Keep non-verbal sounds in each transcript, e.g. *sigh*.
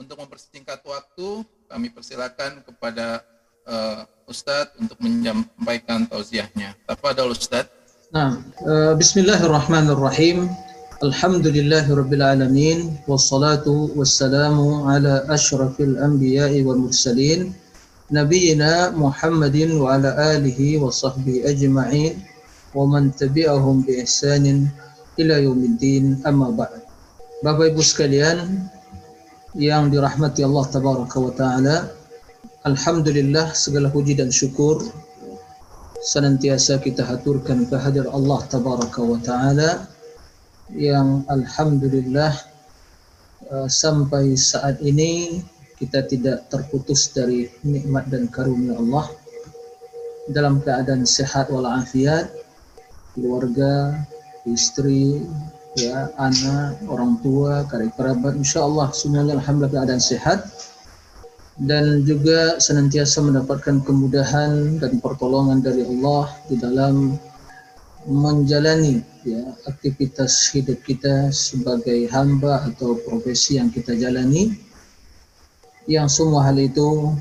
untuk mempersingkat waktu kami persilakan kepada uh, Ustadz untuk menyampaikan tausiahnya. Tafadhol Ustadz. Nah, uh, Bismillahirrahmanirrahim. Alhamdulillahirabbil alamin wassalatu wassalamu ala asyrafil anbiya'i wal mursalin nabiyina Muhammadin wa ala alihi wa sahbihi ajma'in wa man tabi'ahum bi ihsanin ila yaumiddin amma ba'd. Bapak Ibu sekalian yang dirahmati Allah tabaraka wa taala, alhamdulillah segala puji dan syukur senantiasa kita haturkan kehadir Allah tabaraka wa taala yang alhamdulillah uh, sampai saat ini kita tidak terputus dari nikmat dan karunia Allah. Dalam keadaan sehat walafiat keluarga istri ya anak orang tua karib kerabat insyaallah semuanya alhamdulillah keadaan sehat dan juga senantiasa mendapatkan kemudahan dan pertolongan dari Allah di dalam menjalani ya aktivitas hidup kita sebagai hamba atau profesi yang kita jalani yang semua hal itu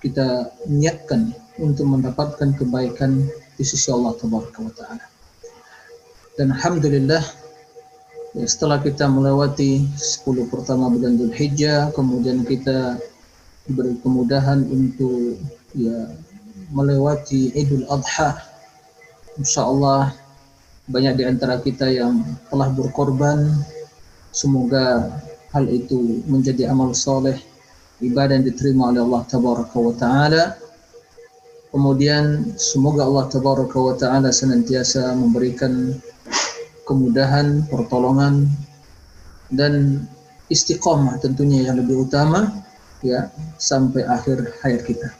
kita niatkan untuk mendapatkan kebaikan di sisi Allah taala. Dan alhamdulillah ya, setelah kita melewati 10 pertama bulan Dzulhijjah kemudian kita diberi kemudahan untuk ya melewati Idul Adha insyaallah banyak di antara kita yang telah berkorban. Semoga hal itu menjadi amal soleh, ibadah yang diterima oleh Allah Tabaraka wa Ta'ala. Kemudian semoga Allah Tabaraka wa Ta'ala senantiasa memberikan kemudahan, pertolongan, dan istiqomah tentunya yang lebih utama ya sampai akhir hayat kita.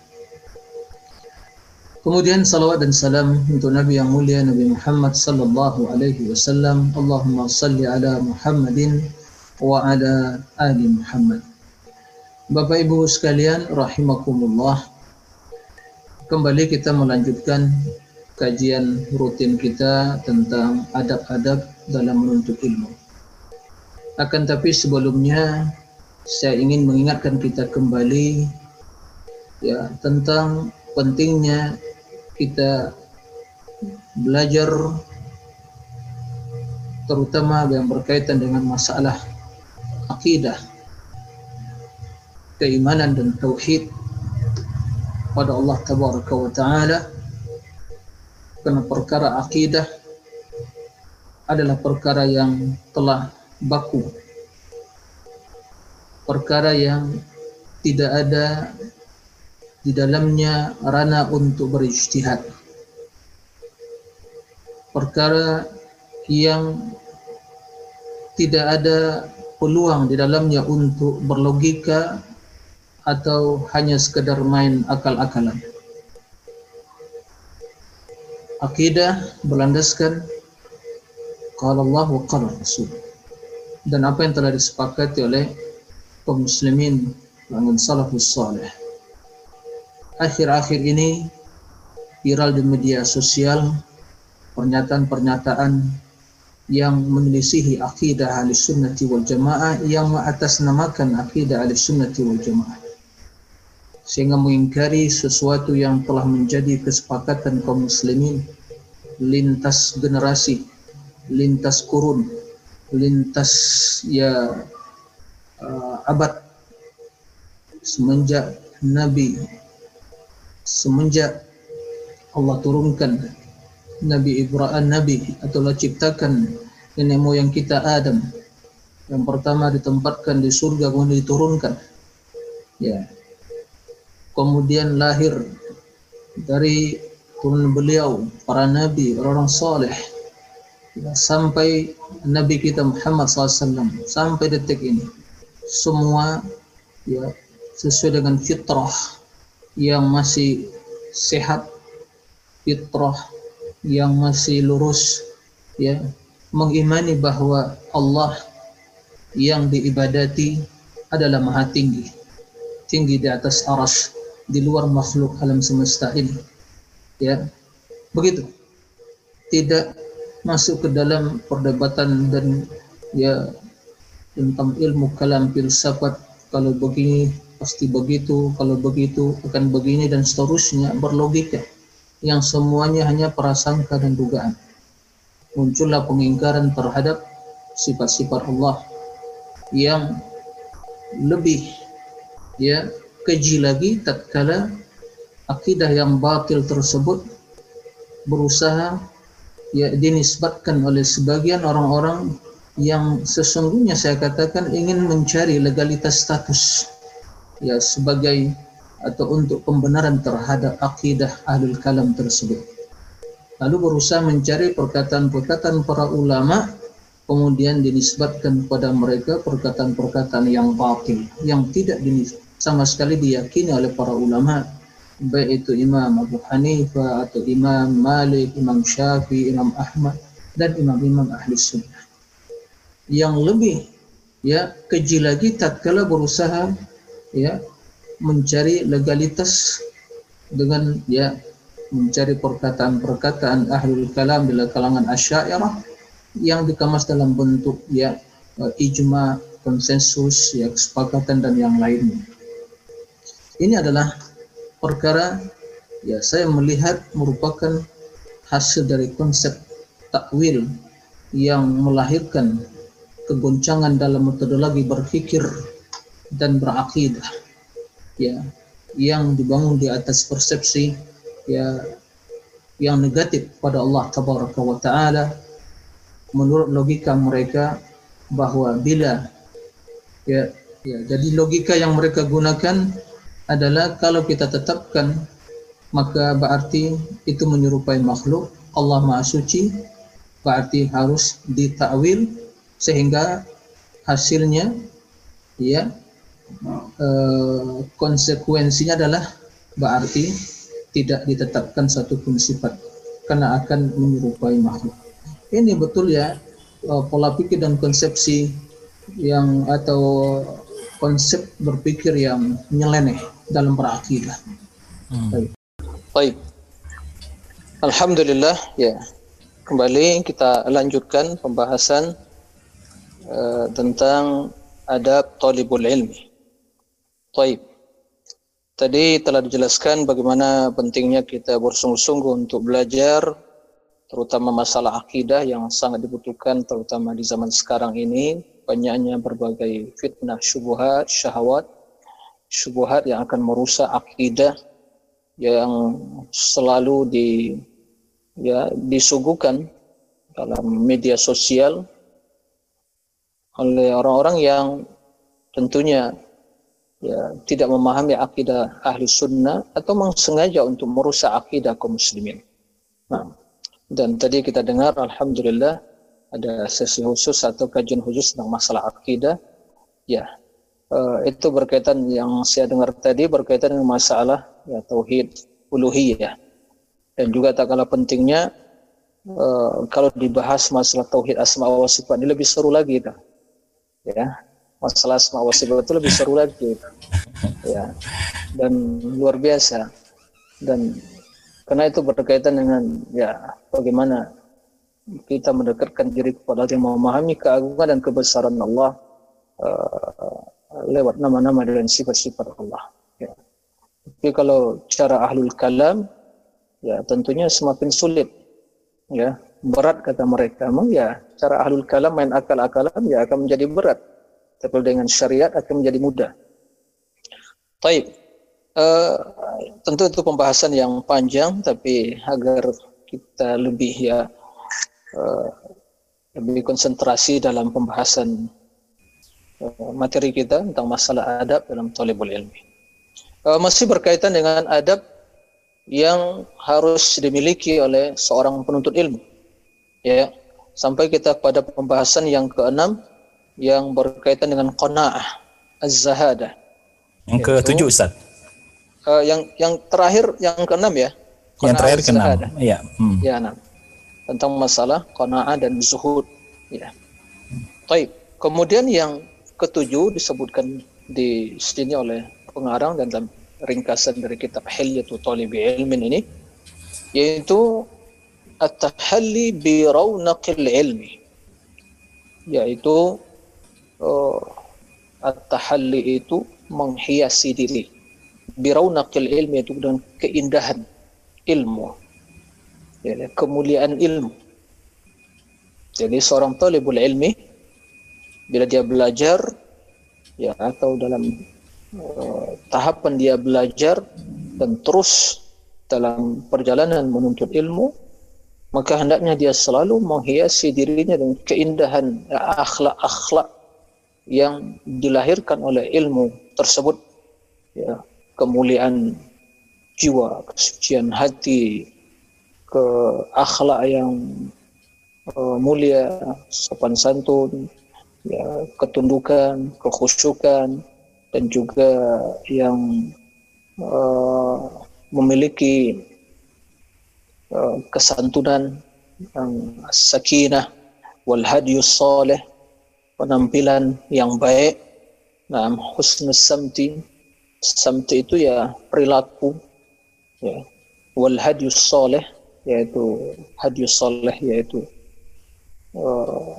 Kemudian salawat dan salam untuk Nabi yang mulia Nabi Muhammad sallallahu alaihi wasallam. Allahumma salli ala Muhammadin wa ala ali Muhammad. Bapak Ibu sekalian rahimakumullah. Kembali kita melanjutkan kajian rutin kita tentang adab-adab dalam menuntut ilmu. Akan tapi sebelumnya saya ingin mengingatkan kita kembali ya tentang pentingnya kita belajar terutama yang berkaitan dengan masalah akidah, keimanan dan tauhid pada Allah Tabaraka wa Ta'ala. Karena perkara akidah adalah perkara yang telah baku perkara yang tidak ada di dalamnya ranah untuk berijtihad. Perkara yang tidak ada peluang di dalamnya untuk berlogika atau hanya sekedar main akal-akalan. Akidah berlandaskan kalau Allah wa Rasul. Dan apa yang telah disepakati oleh kaum muslimin dengan salafus salih. Akhir-akhir ini viral di media sosial pernyataan-pernyataan yang menyelisihi akidah ahli sunnati wal jamaah yang mengatasnamakan akidah ahli sunnati wal jamaah. Sehingga mengingkari sesuatu yang telah menjadi kesepakatan kaum muslimin lintas generasi lintas kurun lintas ya uh, abad semenjak Nabi semenjak Allah turunkan Nabi Ibrahim Nabi atau ciptakan nenek moyang kita Adam. Yang pertama ditempatkan di surga kemudian diturunkan. Ya. Kemudian lahir dari turun beliau para nabi orang-orang soleh ya, sampai Nabi kita Muhammad SAW sampai detik ini semua ya sesuai dengan fitrah yang masih sehat fitrah yang masih lurus ya mengimani bahwa Allah yang diibadati adalah maha tinggi tinggi di atas aras di luar makhluk alam semesta ini ya. Begitu. Tidak masuk ke dalam perdebatan dan ya tentang ilmu kalam filsafat kalau begini pasti begitu kalau begitu akan begini dan seterusnya berlogika yang semuanya hanya prasangka dan dugaan. Muncullah pengingkaran terhadap sifat-sifat Allah yang lebih ya keji lagi tatkala akidah yang batil tersebut berusaha ya dinisbatkan oleh sebagian orang-orang yang sesungguhnya saya katakan ingin mencari legalitas status ya sebagai atau untuk pembenaran terhadap akidah ahlul kalam tersebut. Lalu berusaha mencari perkataan-perkataan para ulama kemudian dinisbatkan kepada mereka perkataan-perkataan yang batil yang tidak sama sekali diyakini oleh para ulama baik itu Imam Abu Hanifah atau Imam Malik, Imam Syafi'i, Imam Ahmad dan imam-imam ahli sunnah. Yang lebih ya keji lagi tatkala berusaha ya mencari legalitas dengan ya mencari perkataan-perkataan ahlul kalam bila kalangan asyairah yang dikemas dalam bentuk ya eh, ijma, konsensus, ya kesepakatan dan yang lainnya. Ini adalah perkara ya saya melihat merupakan hasil dari konsep takwil yang melahirkan kegoncangan dalam metodologi berpikir dan berakidah ya yang dibangun di atas persepsi ya yang negatif pada Allah tabaraka wa taala. Menurut logika mereka bahwa bila ya ya jadi logika yang mereka gunakan adalah kalau kita tetapkan maka berarti itu menyerupai makhluk. Allah Maha Suci berarti harus ditakwil sehingga hasilnya ya Eh, konsekuensinya adalah berarti tidak ditetapkan satu pun sifat karena akan menyerupai makhluk. Ini betul ya eh, pola pikir dan konsepsi yang atau konsep berpikir yang nyeleneh dalam berakidah. Hmm. Baik. Baik. Alhamdulillah ya. Kembali kita lanjutkan pembahasan uh, tentang adab talibul ilmi. Taib. Tadi telah dijelaskan bagaimana pentingnya kita bersungguh-sungguh untuk belajar terutama masalah akidah yang sangat dibutuhkan terutama di zaman sekarang ini banyaknya berbagai fitnah syubhat syahwat syubhat yang akan merusak akidah yang selalu di ya disuguhkan dalam media sosial oleh orang-orang yang tentunya ya, tidak memahami akidah ahli sunnah atau sengaja untuk merusak akidah kaum muslimin. Nah, dan tadi kita dengar alhamdulillah ada sesi khusus atau kajian khusus tentang masalah akidah. Ya, uh, itu berkaitan yang saya dengar tadi berkaitan dengan masalah ya tauhid uluhiyah. Dan juga tak kalah pentingnya uh, kalau dibahas masalah tauhid asma wa ini lebih seru lagi. Ya, masalah asma wa itu lebih seru lagi. Ya dan luar biasa. Dan karena itu berkaitan dengan ya bagaimana kita mendekatkan diri kepada Allah yang memahami keagungan dan kebesaran Allah uh, lewat nama-nama dan sifat-sifat Allah. Ya. tapi kalau cara ahlul kalam ya tentunya semakin sulit. Ya berat kata mereka. Memang ya cara ahlul kalam main akal-akalan ya akan menjadi berat tapi dengan syariat akan menjadi mudah. Taib. Uh, tentu itu pembahasan yang panjang, tapi agar kita lebih ya uh, lebih konsentrasi dalam pembahasan uh, materi kita tentang masalah adab dalam talibul ilmi. Masih berkaitan dengan adab yang harus dimiliki oleh seorang penuntut ilmu. Ya, sampai kita pada pembahasan yang keenam yang berkaitan dengan qanaah az-zahadah. Yang ke tujuh Ustaz. Uh, yang yang terakhir yang keenam ya. Yang terakhir keenam. Iya. Hmm. Ya, nah. Tentang masalah qanaah dan zuhud. Ya. Baik. Kemudian yang ketujuh disebutkan di sini oleh pengarang dan dalam ringkasan dari kitab Hilyatul Talibi Ilmin ini yaitu at-tahalli bi ilmi yaitu uh, at-tahalli itu menghiasi diri. bi ilmi itu dengan keindahan ilmu ya, kemuliaan ilmu. Jadi seorang talibul ilmi bila dia belajar ya atau dalam uh, tahapan dia belajar dan terus dalam perjalanan menuntut ilmu maka hendaknya dia selalu menghiasi dirinya dengan keindahan akhlak-akhlak yang dilahirkan oleh ilmu tersebut. Ya kemuliaan jiwa kesucian hati ke akhlak yang uh, mulia sopan santun ya ketundukan kekhusyukan dan juga yang uh, memiliki kesantunan yang sakinah wal hadiyus salih penampilan yang baik nah husnus samti samti itu ya perilaku ya wal hadiyus salih yaitu hadiyus salih yaitu uh,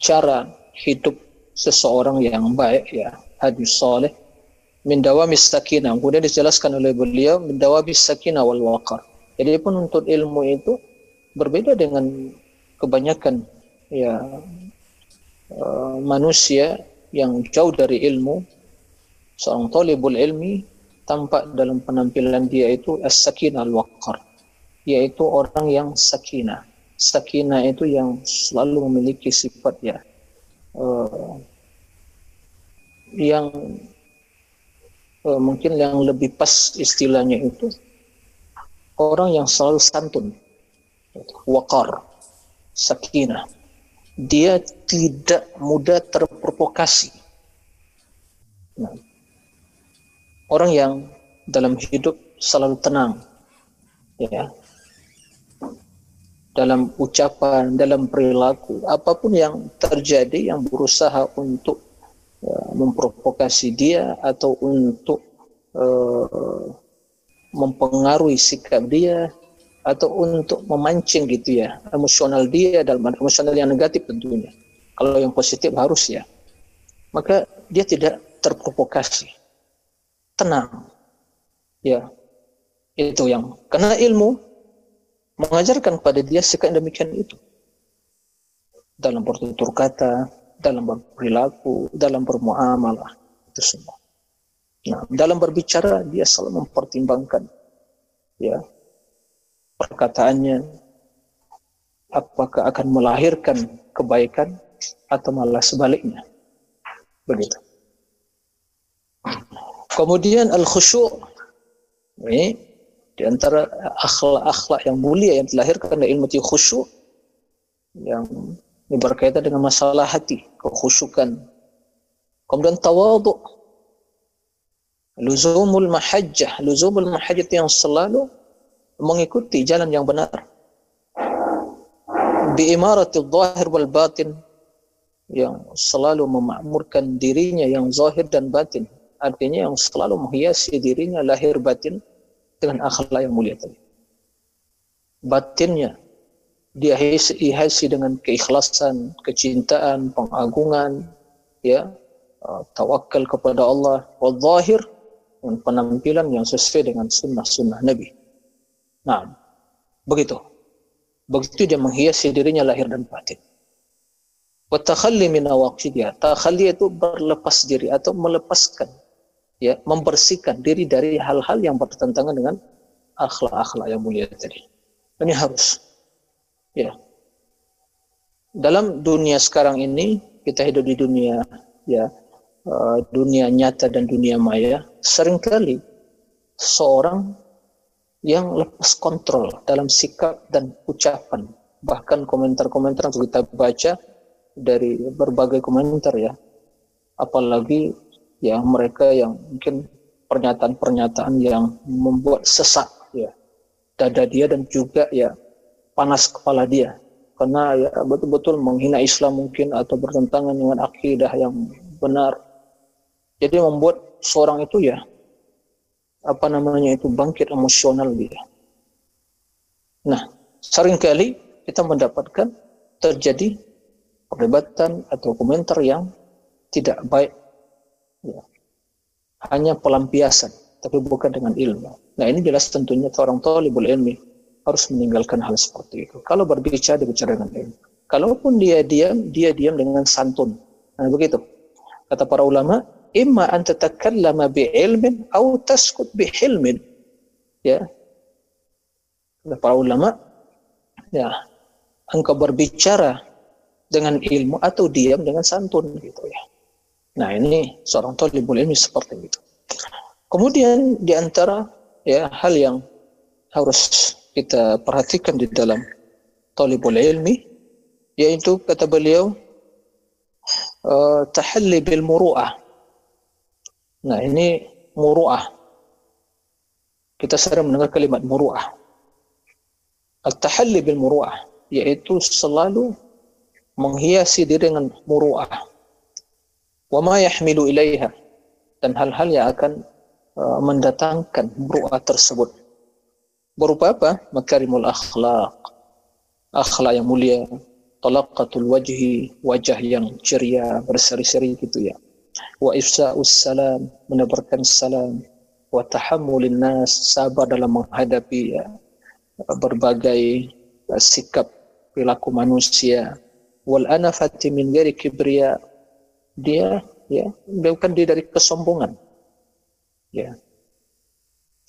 cara hidup seseorang yang baik ya hadiyus salih min dawamis sakinah. Kemudian dijelaskan oleh beliau min dawamis sakinah wal waqar. Jadi penuntut ilmu itu berbeda dengan kebanyakan ya uh, manusia yang jauh dari ilmu. Seorang talibul ilmi tampak dalam penampilan dia itu as-sakinah al-waqar. Yaitu orang yang sakinah. Sakinah itu yang selalu memiliki sifat ya uh, yang uh, mungkin yang lebih pas istilahnya itu orang yang selalu santun. Wakar sakinah. Dia tidak mudah terprovokasi. Nah, orang yang dalam hidup selalu tenang ya. Dalam ucapan dalam perilaku apa pun yang terjadi yang berusaha untuk ya, memprovokasi dia atau untuk uh, mempengaruhi sikap dia atau untuk memancing gitu ya emosional dia dalam emosional yang negatif tentunya. Kalau yang positif harus ya. Maka dia tidak terprovokasi. Tenang. Ya. Itu yang. Karena ilmu mengajarkan kepada dia sikap demikian itu. Dalam bertutur kata dalam berperilaku, dalam bermuamalah, itu semua. Nah, dalam berbicara dia selalu mempertimbangkan ya perkataannya apakah akan melahirkan kebaikan atau malah sebaliknya. Begitu. Kemudian al-khusyu' ini di antara akhlak-akhlak yang mulia yang dilahirkan dari ilmu khusyuk yang ini berkaitan dengan masalah hati, kekhusyukan. Kemudian tawadhu. Luzumul mahajjah, luzumul mahajjah yang selalu mengikuti jalan yang benar. Bi imaratil zahir wal batin yang selalu memakmurkan dirinya yang zahir dan batin. Artinya yang selalu menghiasi dirinya lahir batin dengan akhlak yang mulia tadi. Batinnya dia hiasi dengan keikhlasan, kecintaan, pengagungan, ya, tawakal kepada Allah, wal zahir dengan penampilan yang sesuai dengan sunnah-sunnah Nabi. Nah, begitu. Begitu dia menghiasi dirinya lahir dan batin. Wa takhalli min awaqidiyah. Takhalli itu berlepas diri atau melepaskan ya, membersihkan diri dari hal-hal yang bertentangan dengan akhlak-akhlak yang mulia tadi. Ini harus ya. Dalam dunia sekarang ini kita hidup di dunia ya uh, dunia nyata dan dunia maya sering kali seorang yang lepas kontrol dalam sikap dan ucapan. Bahkan komentar-komentar yang kita baca dari berbagai komentar ya. Apalagi ya mereka yang mungkin pernyataan-pernyataan yang membuat sesak ya dada dia dan juga ya panas kepala dia. Karena ya betul-betul menghina Islam mungkin atau bertentangan dengan akidah yang benar. Jadi membuat seorang itu ya apa namanya itu bangkit emosional dia. Nah, sering kali kita mendapatkan terjadi perdebatan atau komentar yang tidak baik. Ya. Hanya pelampiasan, tapi bukan dengan ilmu. Nah ini jelas tentunya seorang talibul ilmi harus meninggalkan hal seperti itu. Kalau berbicara, berbicara dengan ilmu. Kalaupun dia diam, dia diam dengan santun. Nah begitu. Kata para ulama, imma an tatakallama bi'ilmin au taskut bihilmin. Ya. Kata para ulama, ya, engkau berbicara dengan ilmu atau diam dengan santun gitu ya. Nah ini seorang talibul ilmi seperti itu. Kemudian di antara ya hal yang harus kita perhatikan di dalam talibul ilmi yaitu kata beliau uh, tahalli bil muru'ah. Nah ini muru'ah. Kita sering mendengar kalimat muru'ah. Al-tahalli bil muru'ah yaitu selalu menghiasi diri dengan muru'ah wa ma yahmilu ilaiha dan hal-hal yang akan uh, mendatangkan muru'ah tersebut berupa apa? makarimul akhlak akhlak yang mulia talaqatul wajhi wajah yang ceria berseri-seri gitu ya wa ifsa'us salam menebarkan salam. Wa tahammulin nas sabar dalam menghadapi ya, berbagai uh, sikap perilaku manusia. Wal anafati min ghairi kibriya dia ya bukan dia dari kesombongan. Ya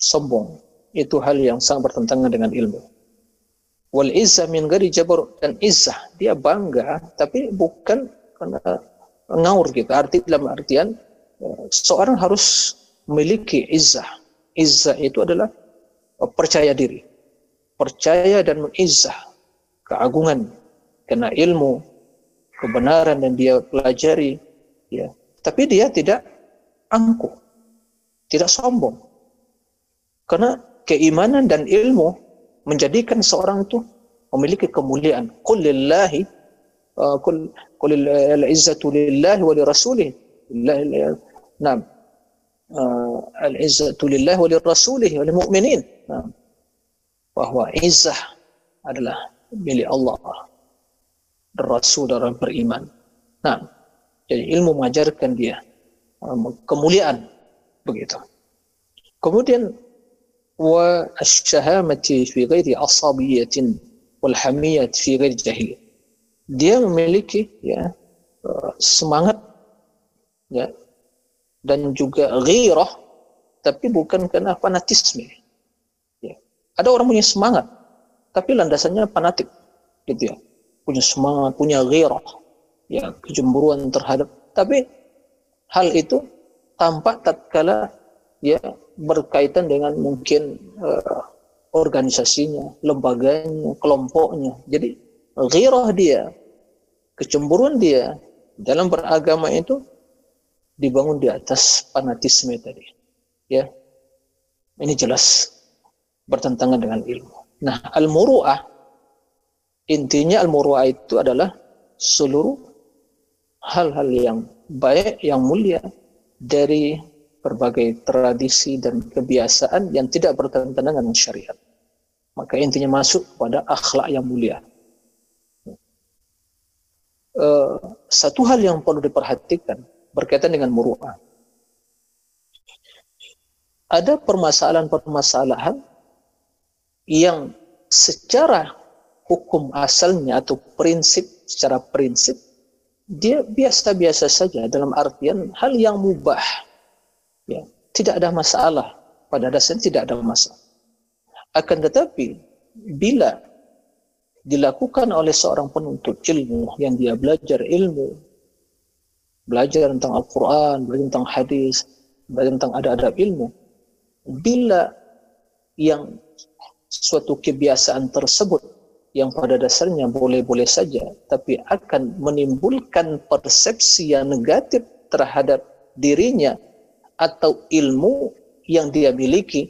sombong. Itu hal yang sangat bertentangan dengan ilmu. Wal izzah min ghairi jabr dan izzah. Dia bangga tapi bukan karena ngaur gitu. Arti dalam artian ya, seorang harus memiliki izzah. Izzah itu adalah percaya diri. Percaya dan mengizzah keagungan. Karena ilmu kebenaran dan dia pelajari ya. Tapi dia tidak angkuh tidak sombong. Karena keimanan dan ilmu menjadikan seorang itu memiliki kemuliaan. Qul lillahi uh, qul qul al-izzatu lillahi wa lirasulih nah uh, al-izzatu lillahi wa lirasulih wa lilmu'minin nah, bahwa izzah adalah milik Allah. Rasul orang beriman. Nah, jadi ilmu mengajarkan dia. um, kemuliaan. Begitu. Kemudian wa asy-syahamati fi ghairi asabiyatin wal hamiyat fi ghairi jahil. Dia memiliki ya uh, semangat ya dan juga ghirah tapi bukan karena fanatisme. Ya. Ada orang punya semangat tapi landasannya fanatik gitu ya punya semangat, punya ghirah, ya kecemburuan terhadap. Tapi hal itu tampak tatkala ya berkaitan dengan mungkin uh, organisasinya, lembaganya, kelompoknya. Jadi ghirah dia, kecemburuan dia dalam beragama itu dibangun di atas fanatisme tadi. Ya. Ini jelas bertentangan dengan ilmu. Nah, al-muru'ah Intinya al-muru'ah itu adalah seluruh hal-hal yang baik, yang mulia dari berbagai tradisi dan kebiasaan yang tidak bertentangan dengan syariat. Maka intinya masuk pada akhlak yang mulia. Uh, satu hal yang perlu diperhatikan berkaitan dengan muru'ah. Ada permasalahan-permasalahan yang secara hukum asalnya atau prinsip secara prinsip dia biasa-biasa saja dalam artian hal yang mubah. Ya tidak ada masalah. Pada dasarnya tidak ada masalah. Akan tetapi bila dilakukan oleh seorang penuntut ilmu yang dia belajar ilmu belajar tentang Al-Quran belajar tentang hadis belajar tentang adab-adab ilmu bila yang suatu kebiasaan tersebut yang pada dasarnya boleh-boleh saja, tapi akan menimbulkan persepsi yang negatif terhadap dirinya atau ilmu yang dia miliki,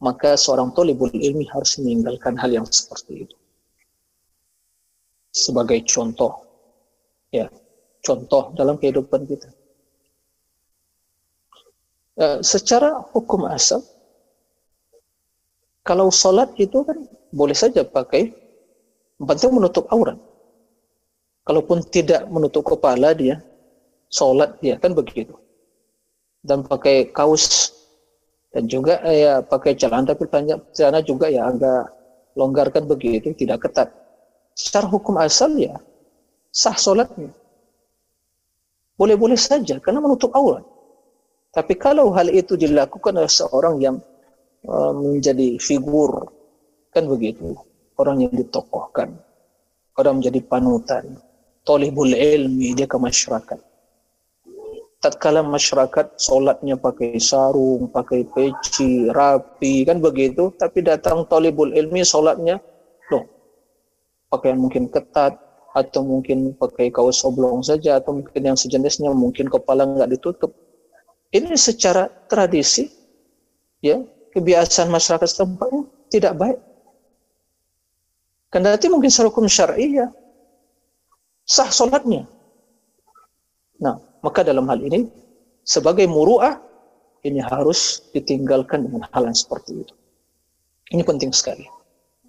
maka seorang tolibul ilmi harus meninggalkan hal yang seperti itu. Sebagai contoh, ya, contoh dalam kehidupan kita. Uh, secara hukum asal, kalau sholat itu kan boleh saja pakai, penting menutup aurat. Kalaupun tidak menutup kepala dia, sholat dia kan begitu. Dan pakai kaos dan juga eh, ya pakai celana tapi celana juga ya agak longgarkan begitu, tidak ketat. Secara hukum asal ya sah sholatnya. Boleh-boleh saja karena menutup aurat. Tapi kalau hal itu dilakukan oleh seorang yang uh, menjadi figur kan begitu, orang yang ditokohkan, orang menjadi panutan, tolibul ilmi dia ke masyarakat tatkala masyarakat solatnya pakai sarung, pakai peci, rapi, kan begitu. Tapi datang tolibul ilmi solatnya, pakaian mungkin ketat, atau mungkin pakai kaos oblong saja, atau mungkin yang sejenisnya, mungkin kepala nggak ditutup. Ini secara tradisi, ya kebiasaan masyarakat setempat tidak baik. Kendati mungkin secara syar'i ya sah solatnya. Nah, maka dalam hal ini sebagai muruah ini harus ditinggalkan dengan hal yang seperti itu. Ini penting sekali.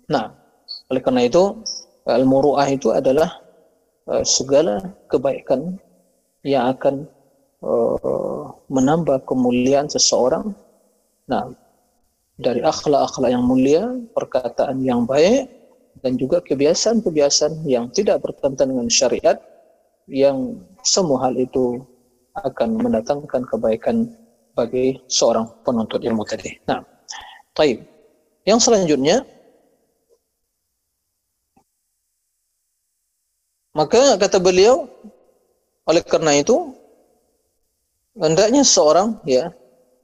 Nah, oleh karena itu al-muruah itu adalah uh, segala kebaikan yang akan uh, menambah kemuliaan seseorang. Nah, dari akhlak-akhlak yang mulia, perkataan yang baik, dan juga kebiasaan-kebiasaan yang tidak bertentangan dengan syariat, yang semua hal itu akan mendatangkan kebaikan bagi seorang penuntut ilmu tadi. Nah, taib. Yang selanjutnya, maka kata beliau, oleh karena itu, hendaknya seorang ya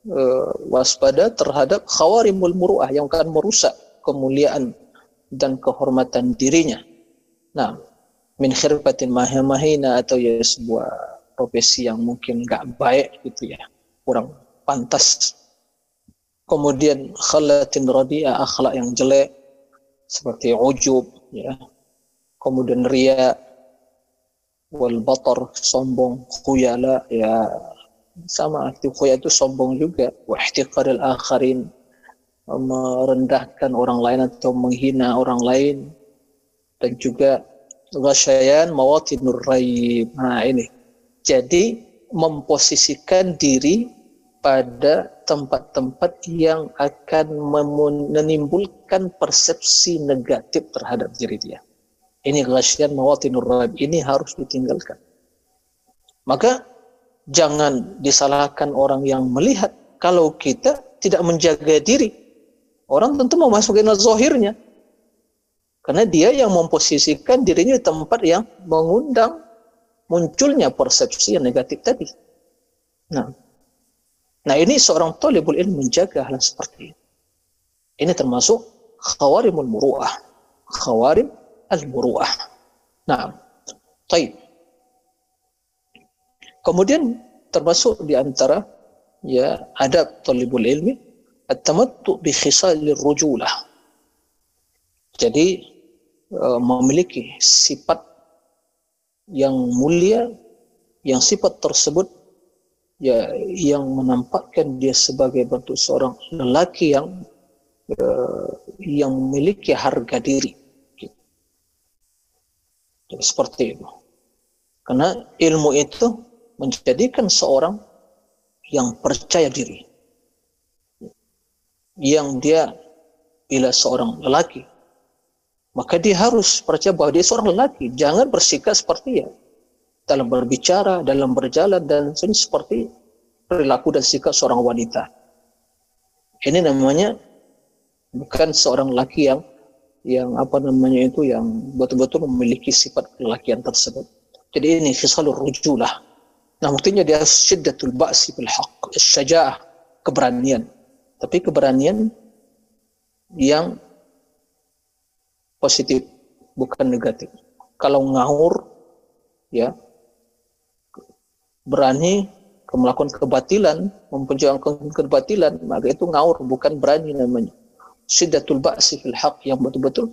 uh, waspada terhadap khawarimul muruah yang akan merusak kemuliaan dan kehormatan dirinya. Nah, min khirbatin mahina atau ya sebuah profesi yang mungkin nggak baik gitu ya kurang pantas kemudian khalatin radia akhlak yang jelek seperti ujub ya kemudian ria wal batar sombong khuyala ya sama arti khuyala itu sombong juga wa ihtiqaril akharin merendahkan orang lain atau menghina orang lain dan juga ghasyayan mawatinur raib. Nah ini. Jadi memposisikan diri pada tempat-tempat yang akan menimbulkan persepsi negatif terhadap diri dia. Ini ghasyan mawatinur raib. Ini harus ditinggalkan. Maka jangan disalahkan orang yang melihat kalau kita tidak menjaga diri. Orang tentu mau masukin zohirnya. Karena dia yang memposisikan dirinya di tempat yang mengundang munculnya persepsi yang negatif tadi. Nah, nah ini seorang tolibul ilmu menjaga hal seperti ini. Ini termasuk khawarimul muru'ah. Khawarim al-muru'ah. Nah. Kemudian termasuk di antara ya adab talibul ilmi at-tamattu bi khisalir rujulah. Jadi Eh, memiliki sifat yang mulia yang sifat tersebut ya yang menampakkan dia sebagai bentuk seorang lelaki yang uh, yang memiliki harga diri Seperti itu karena ilmu itu menjadikan seorang yang percaya diri yang dia bila seorang lelaki maka dia harus percaya bahwa dia seorang lelaki. Jangan bersikap seperti ya dalam berbicara, dalam berjalan dan seperti perilaku dan sikap seorang wanita. Ini namanya bukan seorang laki yang yang apa namanya itu yang betul-betul memiliki sifat kelelakian tersebut. Jadi ini khisalur rujulah. Nah, buktinya dia syiddatul ba'si bil haqq, syaja'ah, keberanian. Tapi keberanian yang positif bukan negatif. Kalau ngawur ya berani melakukan kebatilan, memperjuangkan kebatilan, maka itu ngaur, bukan berani namanya. Syiddatul ba'si fil haq yang betul-betul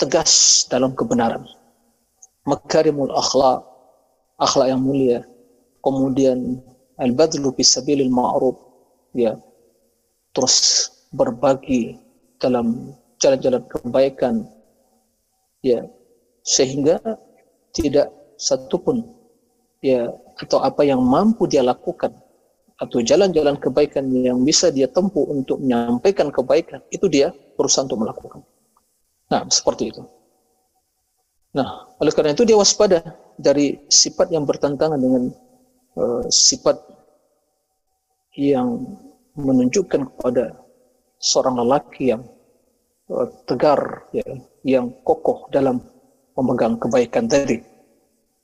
tegas dalam kebenaran. Makarimul akhlak, akhlak yang mulia. Kemudian al-badlu fi sabilil ma'ruf, ya. Terus berbagi dalam jalan-jalan kebaikan, ya. Sehingga tidak satupun ya atau apa yang mampu dia lakukan atau jalan-jalan kebaikan yang bisa dia tempuh untuk menyampaikan kebaikan itu dia berusaha untuk melakukan. Nah, seperti itu. Nah, oleh karena itu dia waspada dari sifat yang bertentangan dengan uh, sifat yang menunjukkan kepada seorang lelaki yang uh, tegar, ya, yang kokoh dalam memegang kebaikan tadi.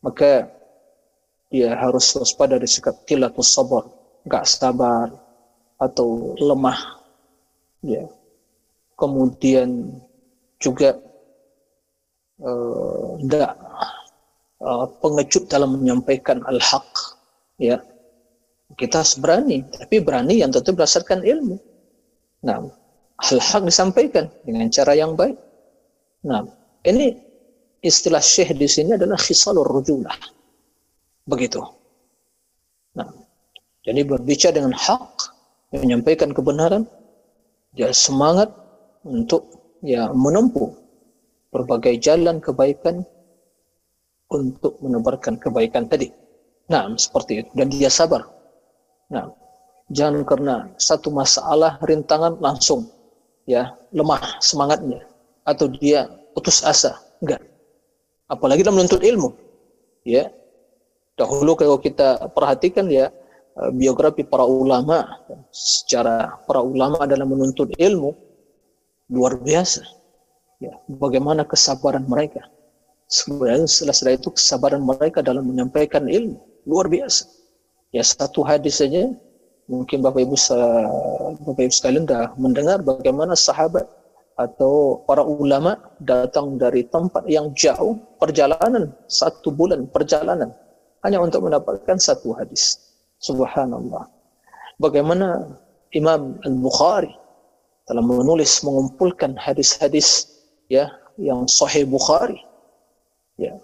Maka dia harus waspada dari sikap kilatus sabar, enggak sabar atau lemah. Ya. Kemudian juga tidak uh, uh, pengecut dalam menyampaikan al-haq. Ya. Kita berani, tapi berani yang tentu berdasarkan ilmu. Nah, al-haq disampaikan dengan cara yang baik. Nah, ini istilah syekh di sini adalah khisalur rujulah begitu. Nah, jadi berbicara dengan hak, menyampaikan kebenaran, dia semangat untuk ya menempuh berbagai jalan kebaikan untuk menebarkan kebaikan tadi. Nah, seperti itu. Dan dia sabar. Nah, jangan karena satu masalah rintangan langsung ya lemah semangatnya atau dia putus asa. Enggak. Apalagi dalam menuntut ilmu. Ya, Dahulu kalau kita perhatikan ya biografi para ulama secara para ulama dalam menuntut ilmu luar biasa. Ya, bagaimana kesabaran mereka. Sebenarnya setelah itu kesabaran mereka dalam menyampaikan ilmu luar biasa. Ya satu hadis saja mungkin Bapak Ibu Bapak Ibu sekalian dah mendengar bagaimana sahabat atau para ulama datang dari tempat yang jauh perjalanan satu bulan perjalanan hanya untuk mendapatkan satu hadis. Subhanallah. Bagaimana Imam Al-Bukhari telah menulis mengumpulkan hadis-hadis ya yang sahih Bukhari. Ya.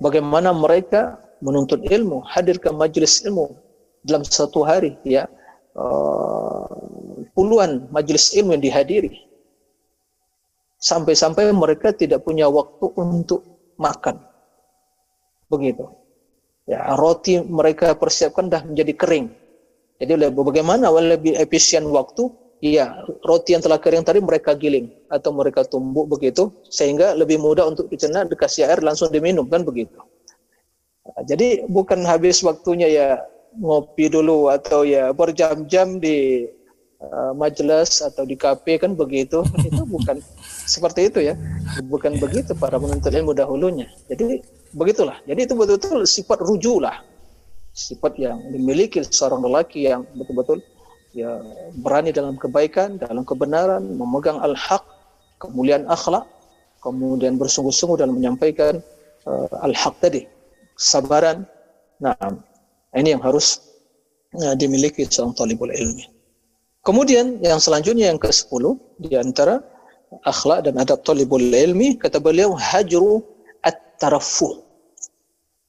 Bagaimana mereka menuntut ilmu, hadir ke majlis ilmu dalam satu hari ya. Uh, puluhan majlis ilmu yang dihadiri. Sampai-sampai mereka tidak punya waktu untuk makan. Begitu ya, roti mereka persiapkan dah menjadi kering. Jadi bagaimana lebih efisien waktu? Ya, roti yang telah kering tadi mereka giling atau mereka tumbuk begitu sehingga lebih mudah untuk dicerna, dikasih air langsung diminum kan begitu. Nah, jadi bukan habis waktunya ya ngopi dulu atau ya berjam-jam di uh, majelis atau di kafe kan begitu. Itu bukan *laughs* seperti itu ya. Bukan begitu para penuntut ilmu dahulunya. Jadi begitulah. Jadi itu betul-betul sifat rujulah. Sifat yang dimiliki seorang lelaki yang betul-betul ya berani dalam kebaikan, dalam kebenaran, memegang al-haq, kemuliaan akhlak, kemudian bersungguh-sungguh dalam menyampaikan uh, al-haq tadi, sabaran. Nah, ini yang harus uh, dimiliki seorang talibul ilmi. Kemudian yang selanjutnya yang ke-10 di antara akhlak dan adab talibul ilmi kata beliau hajru tarafuh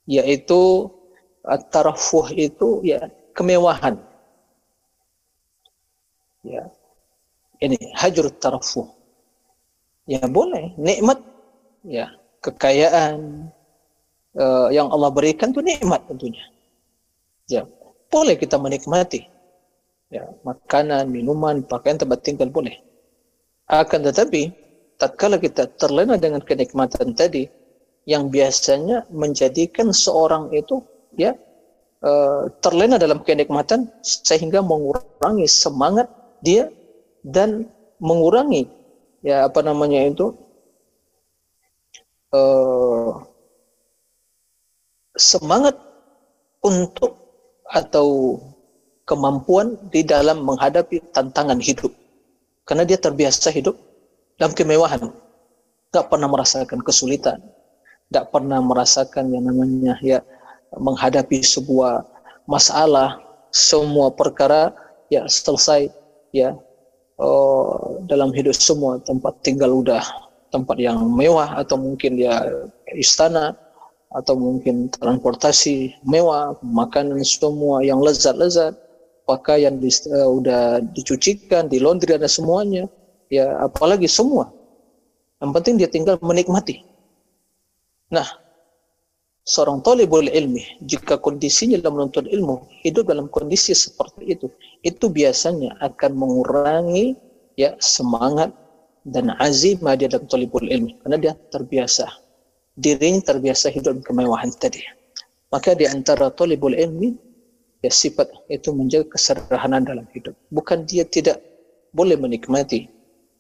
yaitu tarafuh itu ya kemewahan. Ya ini hajur tarafuh ya boleh nikmat ya kekayaan uh, yang Allah berikan itu nikmat tentunya. Ya boleh kita menikmati. Ya makanan minuman pakaian tempat tinggal boleh. Akan tetapi tatkala kita terlena dengan kenikmatan tadi yang biasanya menjadikan seorang itu ya uh, terlena dalam kenikmatan sehingga mengurangi semangat dia dan mengurangi ya apa namanya itu uh, semangat untuk atau kemampuan di dalam menghadapi tantangan hidup. Karena dia terbiasa hidup dalam kemewahan nggak pernah merasakan kesulitan tidak pernah merasakan yang namanya ya menghadapi sebuah masalah, semua perkara ya selesai ya oh, dalam hidup semua tempat tinggal udah tempat yang mewah atau mungkin ya istana atau mungkin transportasi mewah, makanan semua yang lezat-lezat, pakaian di, uh, udah dicucikan, di laundry ada semuanya, ya apalagi semua. Yang penting dia tinggal menikmati. Nah, seorang talibul ilmi jika kondisinya dalam menuntut ilmu hidup dalam kondisi seperti itu, itu biasanya akan mengurangi ya semangat dan azimah dia dalam talibul ilmi karena dia terbiasa dirinya terbiasa hidup kemewahan tadi. Maka di antara talibul ilmi, ya sifat itu menjaga kesederhanaan dalam hidup. Bukan dia tidak boleh menikmati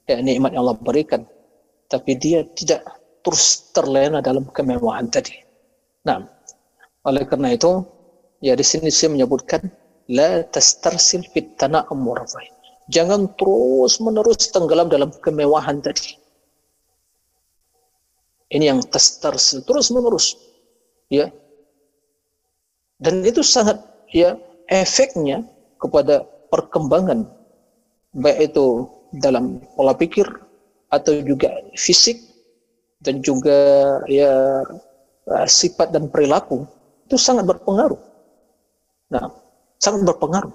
ya, nikmat yang Allah berikan, tapi dia tidak terus terlena dalam kemewahan tadi. Nah, oleh karena itu, ya di sini saya menyebutkan la tastarsil fit tana'um Jangan terus menerus tenggelam dalam kemewahan tadi. Ini yang terus terus menerus, ya. Dan itu sangat ya efeknya kepada perkembangan baik itu dalam pola pikir atau juga fisik dan juga ya sifat dan perilaku itu sangat berpengaruh. Nah, sangat berpengaruh.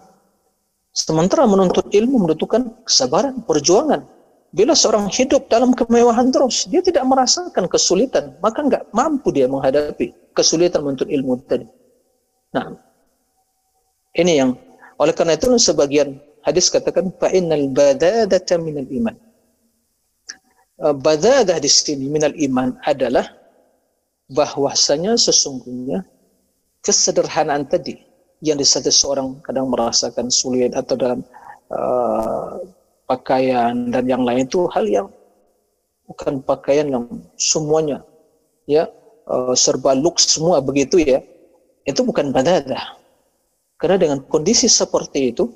Sementara menuntut ilmu membutuhkan kesabaran, perjuangan, Bila seorang hidup dalam kemewahan terus, dia tidak merasakan kesulitan, maka nggak mampu dia menghadapi kesulitan menuntut ilmu tadi. Nah, ini yang oleh karena itu sebagian hadis katakan fa innal badadata minal iman. Eh, badadah di sini minal iman adalah bahwasanya sesungguhnya kesederhanaan tadi yang di seorang kadang merasakan sulit atau dalam uh, pakaian dan yang lain itu hal yang bukan pakaian yang semuanya ya uh, serba look semua begitu ya itu bukan badadah karena dengan kondisi seperti itu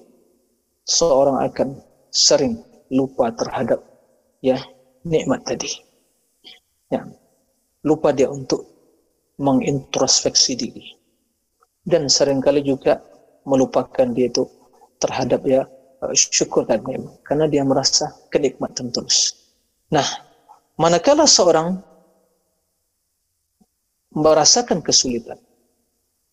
seorang akan sering lupa terhadap ya nikmat tadi. Ya. Lupa dia untuk mengintrospeksi diri. Dan sering kali juga melupakan dia itu terhadap ya Uh, syukur dan nikmat. Karena dia merasa kenikmatan terus. Nah, manakala seorang merasakan kesulitan,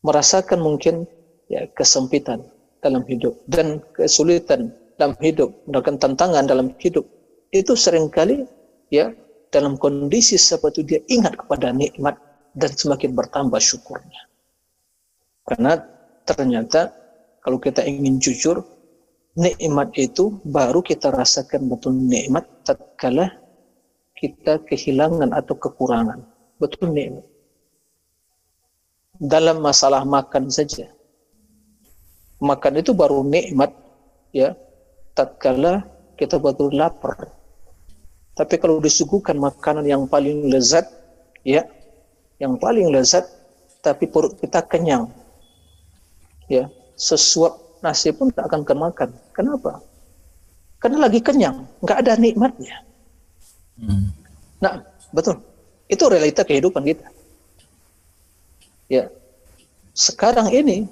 merasakan mungkin ya kesempitan dalam hidup dan kesulitan dalam hidup, mendapatkan tantangan dalam hidup, itu sering kali ya dalam kondisi seperti dia ingat kepada nikmat dan semakin bertambah syukurnya. Karena ternyata kalau kita ingin jujur, nikmat itu baru kita rasakan betul nikmat tatkala kita kehilangan atau kekurangan. Betul nikmat. Dalam masalah makan saja. Makan itu baru nikmat ya tatkala kita betul lapar. Tapi kalau disuguhkan makanan yang paling lezat ya, yang paling lezat tapi perut kita kenyang. Ya, sesuap nasi pun tak akan kemakan. Kenapa? Karena lagi kenyang, nggak ada nikmatnya. Hmm. Nah, betul. Itu realita kehidupan kita. Ya, sekarang ini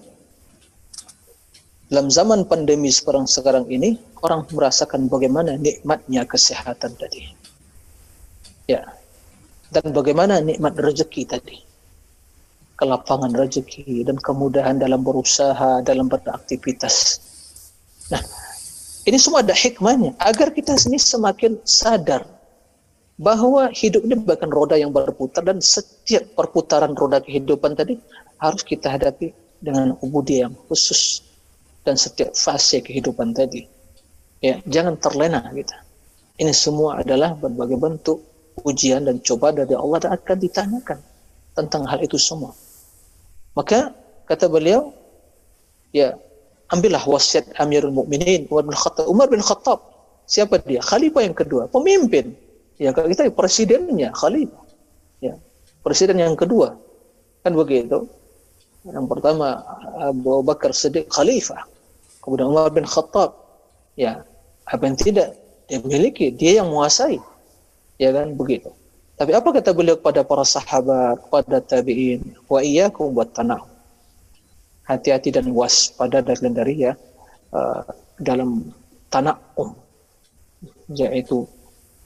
dalam zaman pandemi sekarang sekarang ini orang merasakan bagaimana nikmatnya kesehatan tadi. Ya, dan bagaimana nikmat rezeki tadi kelapangan rezeki dan kemudahan dalam berusaha, dalam beraktivitas. Nah, ini semua ada hikmahnya agar kita ini semakin sadar bahwa hidup ini bahkan roda yang berputar dan setiap perputaran roda kehidupan tadi harus kita hadapi dengan ubudiyah yang khusus dan setiap fase kehidupan tadi. Ya, jangan terlena kita. Ini semua adalah berbagai bentuk ujian dan coba dari Allah dan akan ditanyakan tentang hal itu semua. Maka kata beliau, ya ambillah wasiat Amirul Mukminin Umar bin Khattab. Umar bin Khattab siapa dia? Khalifah yang kedua, pemimpin. Ya kalau kita presidennya khalifah. Ya, presiden yang kedua. Kan begitu. Yang pertama Abu Bakar Siddiq khalifah. Kemudian Umar bin Khattab. Ya, apa yang tidak dia miliki, dia yang menguasai. Ya kan begitu. Tapi apa kata beliau kepada para sahabat, kepada tabi'in? Wa iyyakum buat tanah. hati-hati dan waspada dan dari ya uh, dalam tanah um yaitu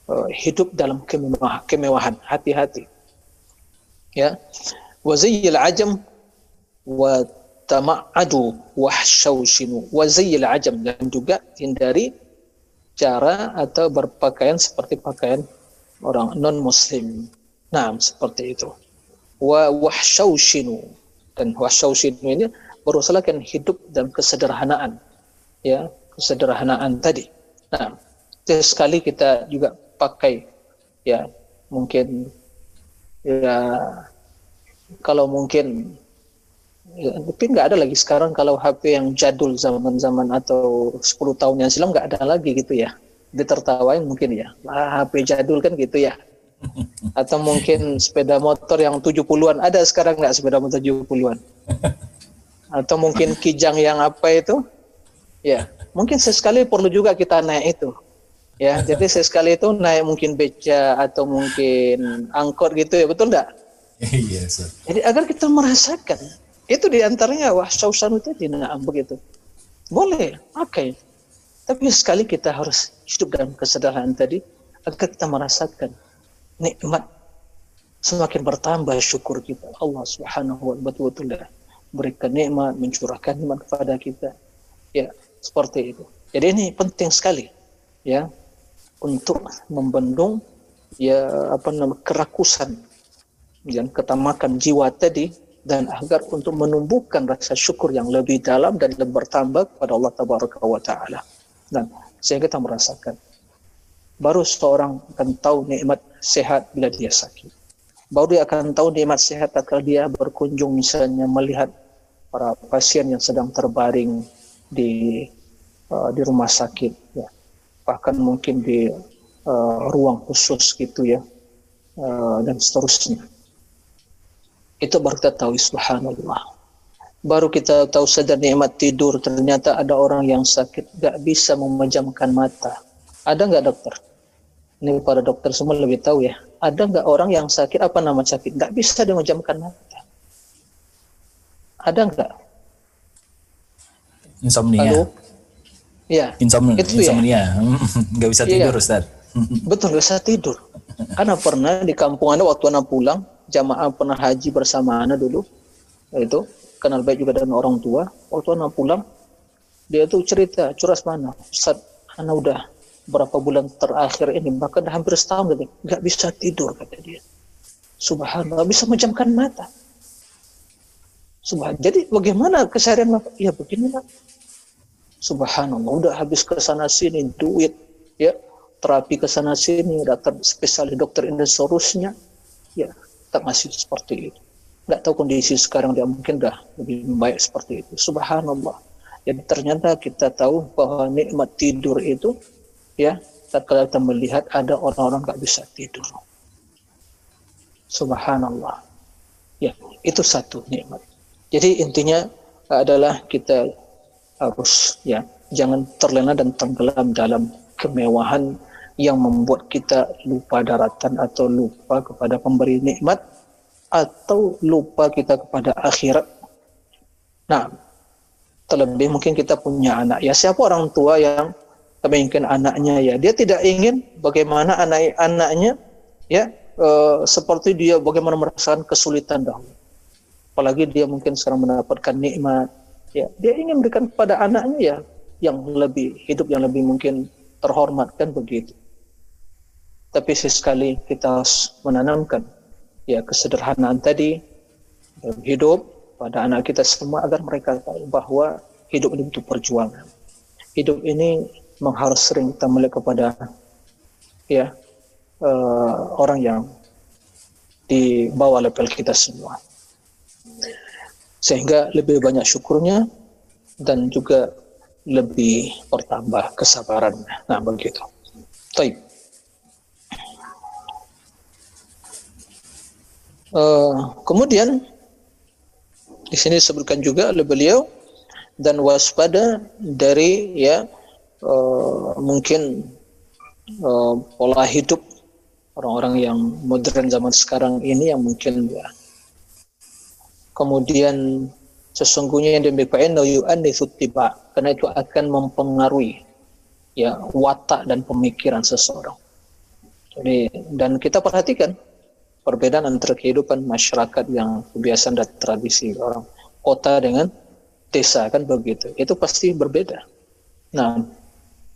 uh, hidup dalam kemewah, kemewahan hati-hati ya waziyil ajam wa tama'adu wahsyaushinu waziyil ajam. Dan juga hindari cara atau berpakaian seperti pakaian orang non muslim nah seperti itu. Wa wahsyaushinu dan wahsyaushinu ini berusahakan hidup dalam kesederhanaan. Ya kesederhanaan tadi. Nah sekali kita juga pakai. Ya mungkin ya kalau mungkin ya, tapi nggak ada lagi sekarang kalau HP yang jadul zaman-zaman atau 10 tahun yang silam nggak ada lagi gitu ya. Ditertawain mungkin ya. Ah, HP jadul kan gitu ya. *laughs* Atau mungkin sepeda motor yang 70-an ada sekarang nggak sepeda motor 70-an *laughs* atau mungkin kijang yang apa itu? Ya mungkin sesekali perlu juga kita naik itu. Ya jadi sesekali itu naik mungkin beca atau mungkin angkot gitu ya. Betul enggak *laughs* iya jadi agar kita merasakan itu di antaranya wah sausan itu tidak begitu boleh oke okay. tapi sekali kita harus hidup dalam kesederhanaan tadi agar kita merasakan nikmat semakin bertambah syukur kita Allah Subhanahu wa taala berikan nikmat, mencurahkan nikmat kepada kita. Ya, seperti itu. Jadi ini penting sekali ya untuk membendung ya apa namanya kerakusan yang ketamakan jiwa tadi dan agar untuk menumbuhkan rasa syukur yang lebih dalam dan lebih bertambah kepada Allah Tabaraka wa taala. Dan sehingga kita merasakan baru seorang akan tahu nikmat sehat bila dia sakit. Baru dia akan tahu nikmat sehat kalau dia berkunjung misalnya melihat para pasien yang sedang terbaring di uh, di rumah sakit ya. Bahkan mungkin di uh, ruang khusus gitu ya uh, dan seterusnya itu baru kita tahu subhanallah. Baru kita tahu sadar nikmat tidur ternyata ada orang yang sakit gak bisa memejamkan mata. Ada nggak dokter? Ini para dokter semua lebih tahu ya. Ada nggak orang yang sakit apa nama sakit? Nggak bisa dia menjamkan mata. Ada nggak insomnia. Halo? ya. Insomnia itu insomnia. *laughs* Ya? nggak bisa iya. tidur ya. Ustaz. Betul nggak bisa tidur. Karena pernah di kampung anda waktu anda pulang jamaah pernah haji bersama anda dulu itu kenal baik juga dengan orang tua. Waktu anda pulang dia tuh cerita curas mana? Ustaz anda udah berapa bulan terakhir ini bahkan hampir setahun gitu nggak bisa tidur kata dia. Subhanallah bisa menjamkan mata. Subhan jadi bagaimana keseharian ya beginilah subhanallah udah habis ke sana sini duit ya. Terapi ke sana sini dokter spesialis dokter ini seterusnya ya tak masih seperti itu. Nggak tahu kondisi sekarang dia mungkin dah lebih baik seperti itu. Subhanallah. Jadi ternyata kita tahu bahwa nikmat tidur itu ya tatkala kita melihat ada orang-orang nggak bisa tidur. Subhanallah. Ya itu satu nikmat. Jadi intinya adalah kita harus ya jangan terlena dan tenggelam dalam kemewahan yang membuat kita lupa daratan atau lupa kepada pemberi nikmat atau lupa kita kepada akhirat. Nah, terlebih mungkin kita punya anak. Ya siapa orang tua yang mungkin anaknya ya dia tidak ingin bagaimana anak-anaknya ya e, seperti dia bagaimana merasakan kesulitan dahulu apalagi dia mungkin sekarang mendapatkan nikmat ya dia ingin berikan kepada anaknya ya yang lebih hidup yang lebih mungkin terhormat kan begitu tapi sesekali kita harus menanamkan ya kesederhanaan tadi dalam hidup pada anak kita semua agar mereka tahu bahwa hidup ini butuh perjuangan hidup ini memang harus sering kita melihat kepada ya uh, orang yang di bawah level kita semua sehingga lebih banyak syukurnya dan juga lebih bertambah kesabaran. Nah begitu. Taib. Uh, kemudian di sini disebutkan juga oleh beliau dan waspada dari ya uh, mungkin uh, pola hidup orang-orang yang modern zaman sekarang ini yang mungkin ya kemudian sesungguhnya yang demikian tiba karena itu akan mempengaruhi ya watak dan pemikiran seseorang. Jadi dan kita perhatikan perbedaan antara kehidupan masyarakat yang kebiasaan dan tradisi orang kota dengan desa kan begitu. Itu pasti berbeda. Nah,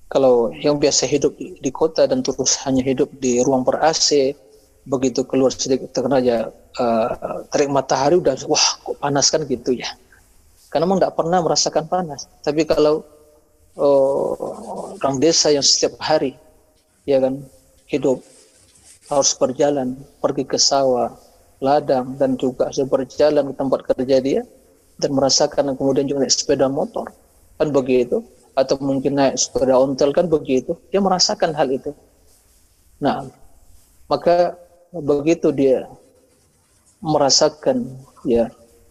kalau yang biasa hidup di, kota dan terus hanya hidup di ruang ber AC, begitu keluar sedikit terkena aja uh, terik matahari udah wah kok panas kan gitu ya. Karena memang tidak pernah merasakan panas. Tapi kalau uh, orang desa yang setiap hari ya kan hidup harus berjalan pergi ke sawah, ladang dan juga harus berjalan ke tempat kerja dia dan merasakan kemudian juga naik sepeda motor kan begitu? Atau mungkin naik sepeda ontel kan begitu? Dia merasakan hal itu. Nah maka begitu dia merasakan ya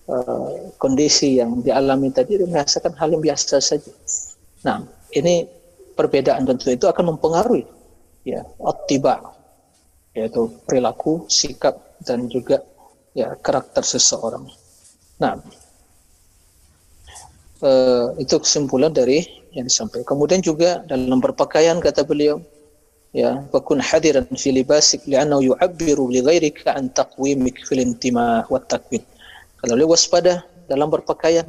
uh, kondisi yang dialami tadi dia merasakan hal yang biasa saja. Nah ini perbedaan tentu itu akan mempengaruhi ya tiba yaitu perilaku sikap dan juga ya karakter seseorang nah uh, itu kesimpulan dari yang disampaikan. Kemudian juga dalam berpakaian kata beliau, ya, fakun hadiran fi libasik li'annahu yu'abbiru li ghairika an taqwimik fil intima wa takwin. Kalau beliau waspada dalam berpakaian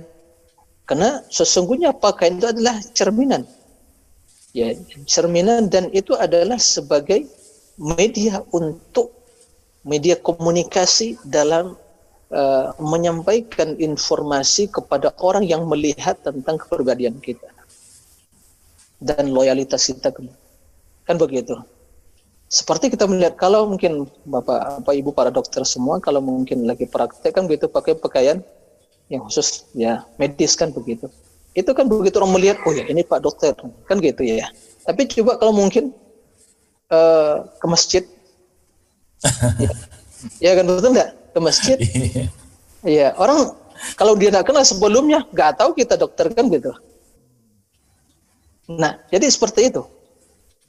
karena sesungguhnya pakaian itu adalah cerminan. Ya, cerminan dan itu adalah sebagai media untuk media komunikasi dalam uh, menyampaikan informasi kepada orang yang melihat tentang kepribadian kita dan loyalitas kita kan begitu. Seperti kita melihat kalau mungkin bapak bapak ibu para dokter semua kalau mungkin lagi praktek kan begitu pakai pakaian yang khusus ya medis kan begitu. Itu kan begitu orang melihat oh ya ini pak dokter kan gitu ya. Tapi coba kalau mungkin uh, ke masjid *laughs* ya, ya kan betul nggak ke masjid iya orang kalau dia tidak kenal sebelumnya nggak tahu kita dokter kan gitu Nah, jadi seperti itu.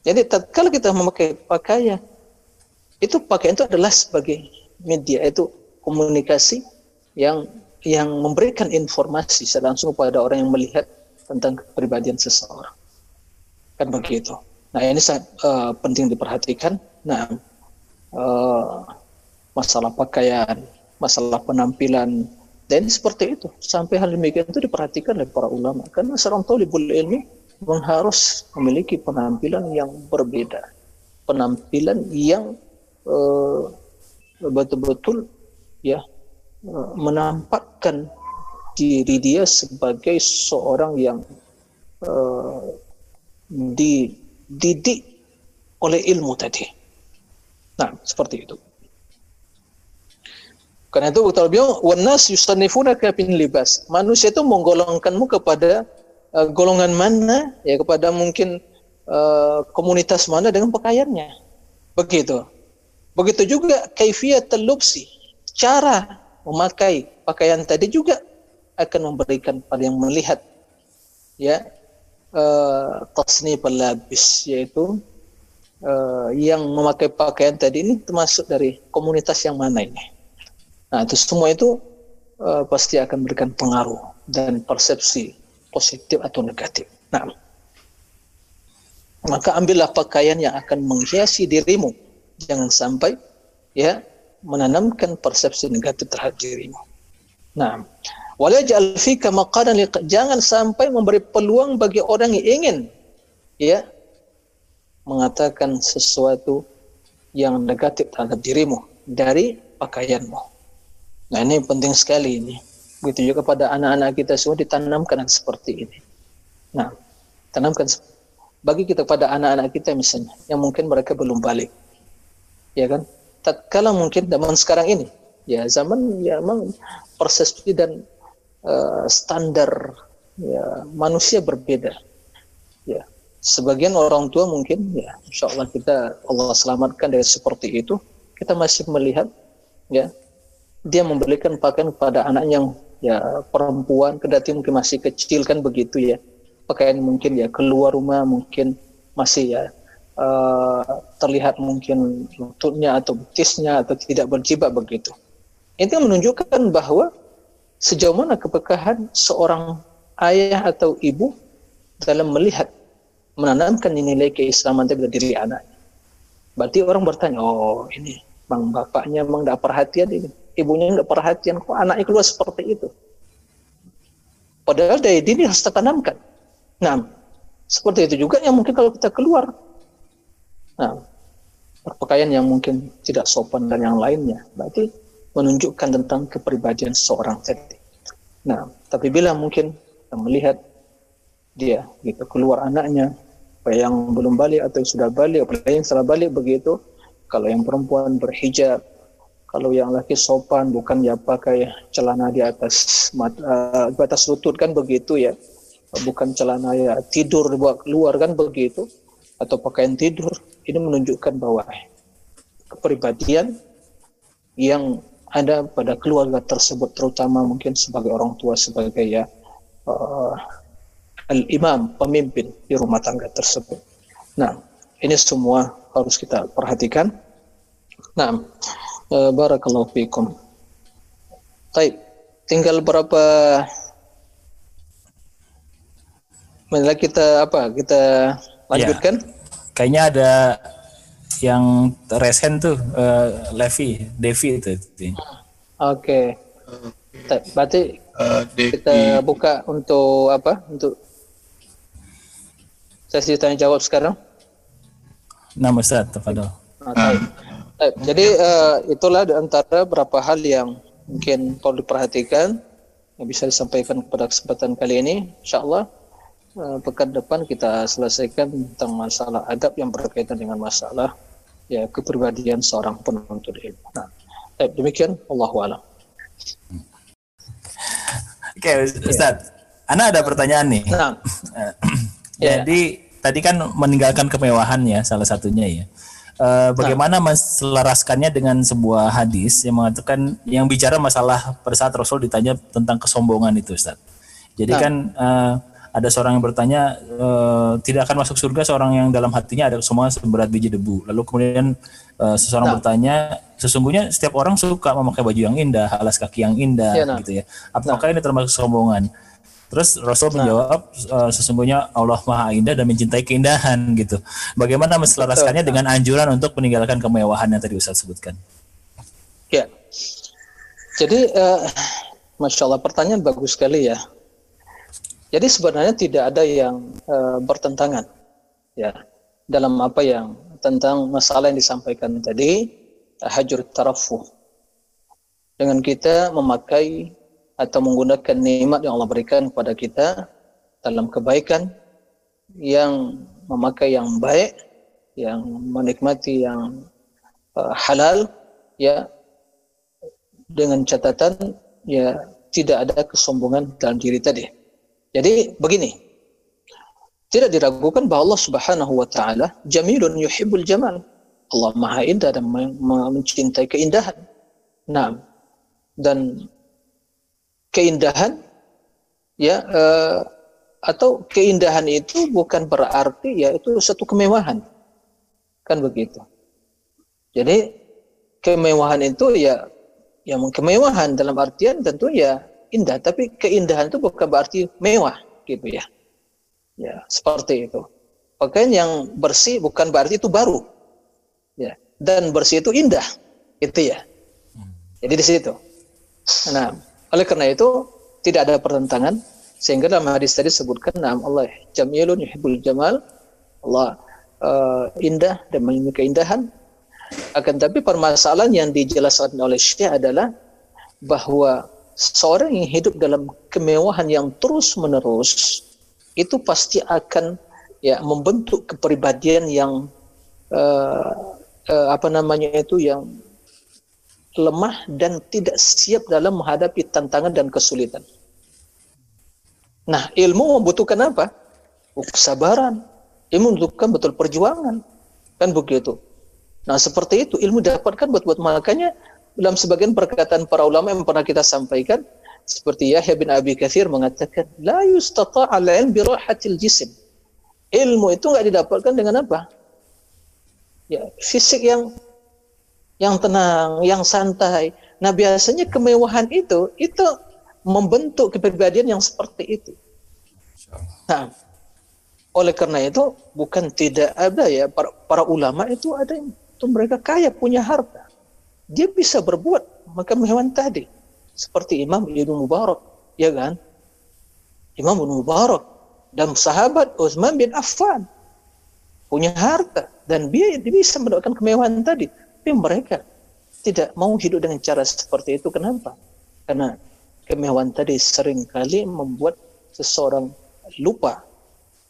Jadi kalau kita memakai pakaian, itu pakaian itu adalah sebagai media, itu komunikasi yang yang memberikan informasi secara langsung kepada orang yang melihat tentang kepribadian seseorang. Kan begitu. Nah, ini sangat uh, penting diperhatikan. Nah, uh, masalah pakaian, masalah penampilan, dan seperti itu. Sampai hal demikian itu diperhatikan oleh para ulama. Karena seorang tahu ilmi harus memiliki penampilan yang berbeda, penampilan yang uh, betul-betul ya uh, menampakkan diri dia sebagai seorang yang uh, dididik oleh ilmu tadi. Nah, seperti itu. Karena itu betul bilang, "Wanas yusannifunaka bin libas." Manusia itu menggolongkanmu kepada uh, golongan mana ya kepada mungkin uh, komunitas mana dengan pakaiannya begitu begitu juga kaifiyat telupsi cara memakai pakaian tadi juga akan memberikan pada yang melihat ya uh, tasni pelabis yaitu uh, yang memakai pakaian tadi ini termasuk dari komunitas yang mana ini nah itu semua itu uh, pasti akan memberikan pengaruh dan persepsi positif atau negatif. Nah, maka ambillah pakaian yang akan menghiasi dirimu. Jangan sampai ya menanamkan persepsi negatif terhadap dirimu. Nah, jangan sampai memberi peluang bagi orang yang ingin ya mengatakan sesuatu yang negatif terhadap dirimu dari pakaianmu. Nah, ini penting sekali ini. Begitu juga pada anak-anak kita semua ditanamkan seperti ini. Nah, tanamkan bagi kita pada anak-anak kita misalnya yang mungkin mereka belum balik. Ya kan? Tatkala mungkin zaman sekarang ini, ya zaman ya memang persepsi dan uh, standar ya manusia berbeda. Ya, sebagian orang tua mungkin ya insya Allah kita Allah selamatkan dari seperti itu kita masih melihat ya dia memberikan pakaian kepada anak yang ya perempuan kedati mungkin masih kecil kan begitu ya pakaian mungkin ya keluar rumah mungkin masih ya uh, terlihat mungkin lututnya atau betisnya atau tidak berjibak begitu itu menunjukkan bahwa sejauh mana kepekahan seorang ayah atau ibu dalam melihat menanamkan nilai keislaman pada diri anaknya. Berarti orang bertanya, oh ini bang bapaknya memang tidak perhatian ini, ibunya tidak perhatian, kok anaknya keluar seperti itu. Padahal dari dini harus tertanamkan. Nah, seperti itu juga yang mungkin kalau kita keluar, nah, berpakaian yang mungkin tidak sopan dan yang lainnya, berarti menunjukkan tentang kepribadian seorang tadi. Nah, tapi bila mungkin kita melihat dia gitu keluar anaknya yang belum balik atau yang sudah balik apalagi yang salah balik begitu kalau yang perempuan berhijab kalau yang laki sopan bukan ya pakai celana di atas mat, uh, di atas lutut kan begitu ya bukan celana ya tidur dibawa keluar kan begitu atau pakaian tidur ini menunjukkan bahwa kepribadian yang ada pada keluarga tersebut terutama mungkin sebagai orang tua sebagai ya uh, al-imam, pemimpin di rumah tangga tersebut. Nah, ini semua harus kita perhatikan. Nah, e, barakallahu fikum. Baik, tinggal berapa menit kita apa? Kita lanjutkan? Ya, kayaknya ada yang resen tuh uh, Levi, Devi itu. Oke. Okay. Berarti uh, kita buka untuk apa? Untuk sesi tanya jawab sekarang? Nama Ustaz, tafadhol. Ah, Jadi uh, itulah antara beberapa hal yang mungkin perlu diperhatikan yang bisa disampaikan pada kesempatan kali ini. Insyaallah uh, pekan depan kita selesaikan tentang masalah adab yang berkaitan dengan masalah ya kepribadian seorang penuntut ilmu. Nah, demikian Allahu a'lam. Oke, okay, Ustaz. Ya. Ana ada pertanyaan nih. Nah. *clears throat* Ya. Jadi tadi kan meninggalkan kemewahan ya salah satunya ya. Uh, bagaimana menselaraskannya dengan sebuah hadis yang mengatakan yang bicara masalah pada saat Rasul ditanya tentang kesombongan itu Ustaz. Jadi nah. kan uh, ada seorang yang bertanya uh, tidak akan masuk surga seorang yang dalam hatinya ada semua seberat biji debu. Lalu kemudian uh, seseorang nah. bertanya sesungguhnya setiap orang suka memakai baju yang indah, alas kaki yang indah ya, nah. gitu ya. Apakah nah. ini termasuk kesombongan? Terus Rasul nah. menjawab uh, sesungguhnya Allah Maha Indah dan mencintai keindahan *laughs* gitu. Bagaimana menselaraskannya dengan anjuran untuk meninggalkan kemewahan yang tadi Ustaz sebutkan? Ya. Jadi uh, Masya Allah pertanyaan bagus sekali ya. Jadi sebenarnya tidak ada yang uh, bertentangan ya dalam apa yang tentang masalah yang disampaikan tadi hajur tarafuh dengan kita memakai atau menggunakan nikmat yang Allah berikan kepada kita dalam kebaikan yang memakai yang baik yang menikmati yang uh, halal ya dengan catatan ya tidak ada kesombongan dalam diri tadi. Jadi begini. Tidak diragukan bahwa Allah Subhanahu wa taala jamilun yuhibbul jamal. Allah Maha Indah dan mencintai keindahan. Nah, dan keindahan ya uh, atau keindahan itu bukan berarti ya itu satu kemewahan kan begitu jadi kemewahan itu ya yang kemewahan dalam artian tentu ya indah tapi keindahan itu bukan berarti mewah gitu ya. Ya seperti itu. Pakaian yang bersih bukan berarti itu baru. Ya dan bersih itu indah itu ya. Jadi di situ. Nah oleh karena itu tidak ada pertentangan sehingga dalam hadis tadi sebutkan nama Allah jamilun yuhibbul jamal. Allah uh, indah dan memiliki keindahan. Akan tapi permasalahan yang dijelaskan oleh Syekh adalah bahwa seorang yang hidup dalam kemewahan yang terus menerus itu pasti akan ya membentuk kepribadian yang uh, uh, apa namanya itu yang lemah dan tidak siap dalam menghadapi tantangan dan kesulitan. Nah, ilmu membutuhkan apa? Kesabaran. Ilmu membutuhkan betul perjuangan. Kan begitu. Nah, seperti itu ilmu dapatkan buat-buat makanya dalam sebagian perkataan para ulama yang pernah kita sampaikan seperti Yahya bin Abi Kathir mengatakan la yustata' al-ilm bi rahatil jism. Ilmu itu enggak didapatkan dengan apa? Ya, fisik yang yang tenang, yang santai. Nah biasanya kemewahan itu itu membentuk kepribadian yang seperti itu. Nah, oleh karena itu bukan tidak ada ya para, para ulama itu ada yang itu mereka kaya punya harta. Dia bisa berbuat maka hewan tadi seperti Imam Ibnu Mubarak, ya kan? Imam Ibnu Mubarak dan sahabat Utsman bin Affan punya harta dan dia bisa mendapatkan kemewahan tadi. Tapi mereka tidak mau hidup dengan cara seperti itu. Kenapa? Karena kemewahan tadi sering kali membuat seseorang lupa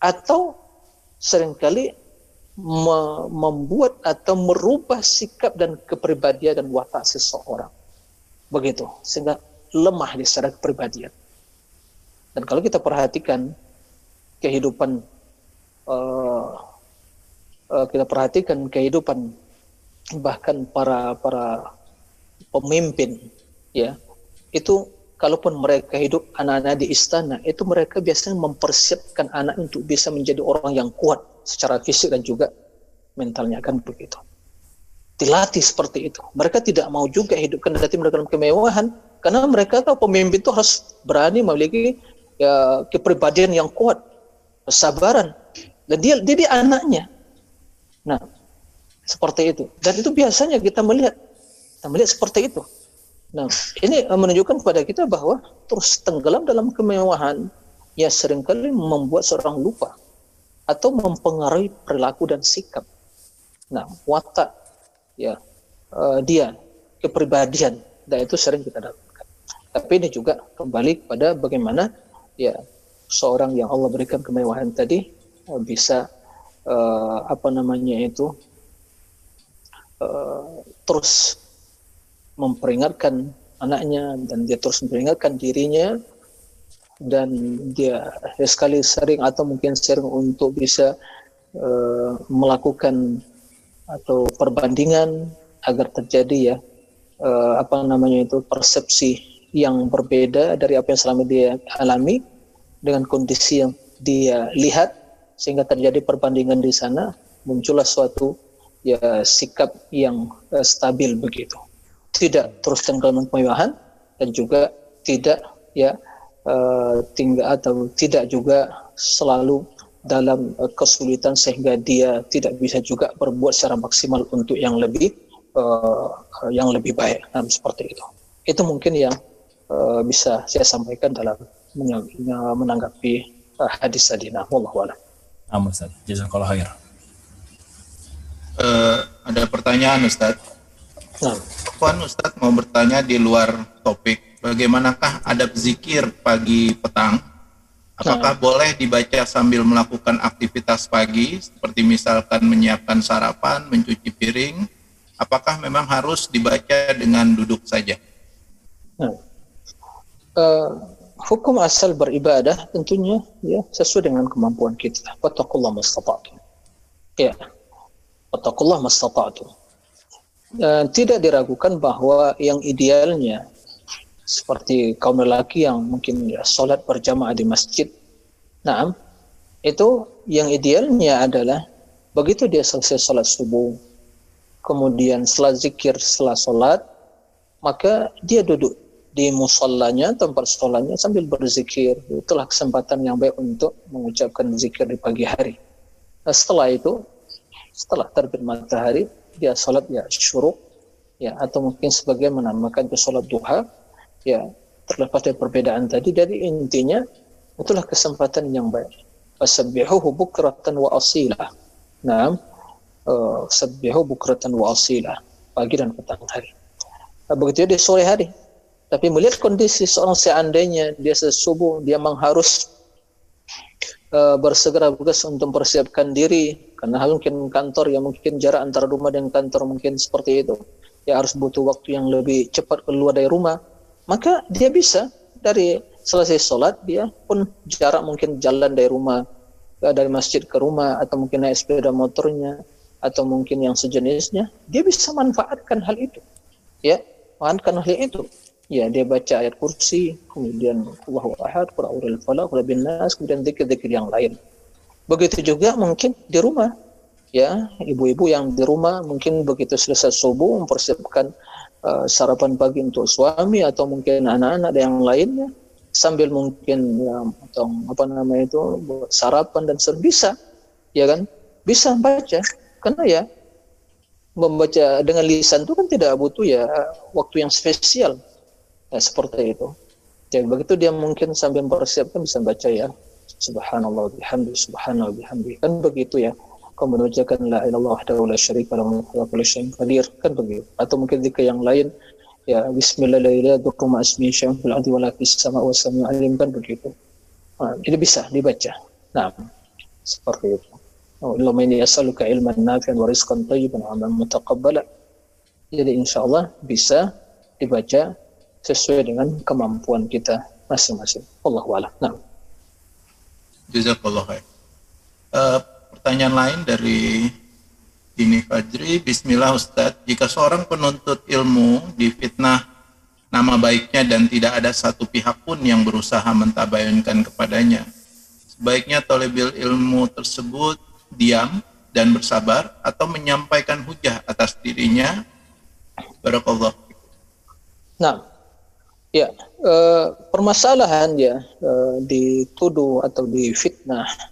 atau sering kali me membuat atau merubah sikap dan kepribadian dan watak seseorang. Begitu, sehingga lemah di secara kepribadian. Dan kalau kita perhatikan kehidupan uh, uh, kita perhatikan kehidupan bahkan para para pemimpin ya itu kalaupun mereka hidup anak-anak di istana, itu mereka biasanya mempersiapkan anak untuk bisa menjadi orang yang kuat secara fisik dan juga mentalnya kan begitu. Dilatih seperti itu. Mereka tidak mau juga hidupkan hati mereka dalam kemewahan karena mereka tahu pemimpin itu harus berani memiliki ya, kepribadian yang kuat, kesabaran. Dan dia, dia, dia anaknya. Nah, seperti itu. Dan itu biasanya kita melihat, kita melihat seperti itu. Nah, ini menunjukkan kepada kita bahwa terus tenggelam dalam kemewahan ya sering kali membuat seorang lupa atau mempengaruhi perilaku dan sikap. Nah, watak ya uh, dia kepribadian dan itu sering kita dapatkan. Tapi ini juga kembali kepada bagaimana ya seorang yang Allah berikan kemewahan tadi uh, bisa uh, apa namanya itu uh, terus memperingatkan anaknya dan dia terus memperingatkan dirinya dan dia sekali sering atau mungkin sering untuk bisa uh, melakukan atau perbandingan agar terjadi ya uh, apa namanya itu persepsi yang berbeda dari apa yang selama dia alami dengan kondisi yang dia lihat sehingga terjadi perbandingan di sana muncullah suatu ya sikap yang uh, stabil begitu. Tidak terus tenggelam kemewahan dan juga tidak ya uh, tinggal atau tidak juga selalu dalam uh, kesulitan sehingga dia tidak bisa juga berbuat secara maksimal untuk yang lebih uh, yang lebih baik nah, seperti itu itu mungkin yang uh, bisa saya sampaikan dalam menanggapi uh, hadis tadi nah wallahu a'lam Amin Ustaz. Jazakallah khair. Uh, ada pertanyaan Ustaz. Nah. Puan Ustadz mau bertanya di luar topik, bagaimanakah adab zikir pagi petang? Apakah nah. boleh dibaca sambil melakukan aktivitas pagi, seperti misalkan menyiapkan sarapan, mencuci piring? Apakah memang harus dibaca dengan duduk saja? Nah. Uh, hukum asal beribadah tentunya ya sesuai dengan kemampuan kita. Wattaqullah mastata'tum. Ya. Wattaqullah mastata'tum uh, tidak diragukan bahwa yang idealnya seperti kaum lelaki yang mungkin ya, sholat berjamaah di masjid. Nah, itu yang idealnya adalah begitu dia selesai sholat subuh, kemudian setelah zikir setelah sholat, maka dia duduk di musallanya, tempat sholatnya sambil berzikir. Itulah kesempatan yang baik untuk mengucapkan zikir di pagi hari. Nah, setelah itu, setelah terbit matahari, dia sholat ya syuruk ya atau mungkin sebagian menamakan itu sholat duha ya terlepas dari perbedaan tadi dari intinya itulah kesempatan yang baik. Fasabbihuhu bukratan wa asilah. Nah uh, bukratan wa asilah. Pagi dan petang hari. Nah, begitu di sore hari. Tapi melihat kondisi seorang seandainya dia sesubuh dia mengharus uh, bersegera bergegas untuk mempersiapkan diri. Karena mungkin kantor yang mungkin jarak antara rumah dan kantor mungkin seperti itu ya harus butuh waktu yang lebih cepat keluar dari rumah maka dia bisa dari selesai sholat dia pun jarak mungkin jalan dari rumah dari masjid ke rumah atau mungkin naik sepeda motornya atau mungkin yang sejenisnya dia bisa manfaatkan hal itu. Ya manfaatkan hal itu. Ya dia baca ayat kursi kemudian Allahu ahad qul a'udzu falaq kemudian zikir-zikir yang lain. Begitu juga mungkin di rumah, ya ibu-ibu yang di rumah mungkin begitu selesai subuh mempersiapkan uh, sarapan pagi untuk suami atau mungkin anak-anak dan yang lainnya, sambil mungkin ya, atau apa namanya itu sarapan dan ser bisa ya kan? Bisa baca karena ya membaca dengan lisan itu kan tidak butuh ya waktu yang spesial ya, seperti itu. Jadi begitu dia mungkin sambil mempersiapkan bisa baca ya subhanallah bihamdi subhanallah bihamdi kan begitu ya kau mengucapkan la ilallah wahdahu la syarika lahu wa kullu syai'in qadir kan begitu atau mungkin jika yang lain ya bismillahirrahmanirrahim asmi syai'un fil ardi wa la fis sama wa samiu alim kan begitu nah, ini bisa dibaca nah seperti itu Allahumma inni as'aluka ilman nafi'an wa rizqan thayyiban wa amalan mutaqabbala jadi insyaallah bisa dibaca sesuai dengan kemampuan kita masing-masing. Allah wala. Nah. Jazakallah khair. Uh, pertanyaan lain dari ini Fajri, Bismillah Ustadz, jika seorang penuntut ilmu difitnah nama baiknya dan tidak ada satu pihak pun yang berusaha mentabayunkan kepadanya, sebaiknya tolebil ilmu tersebut diam dan bersabar atau menyampaikan hujah atas dirinya. Barakallah. Nah, Ya, eh, permasalahan ya eh, dituduh atau difitnah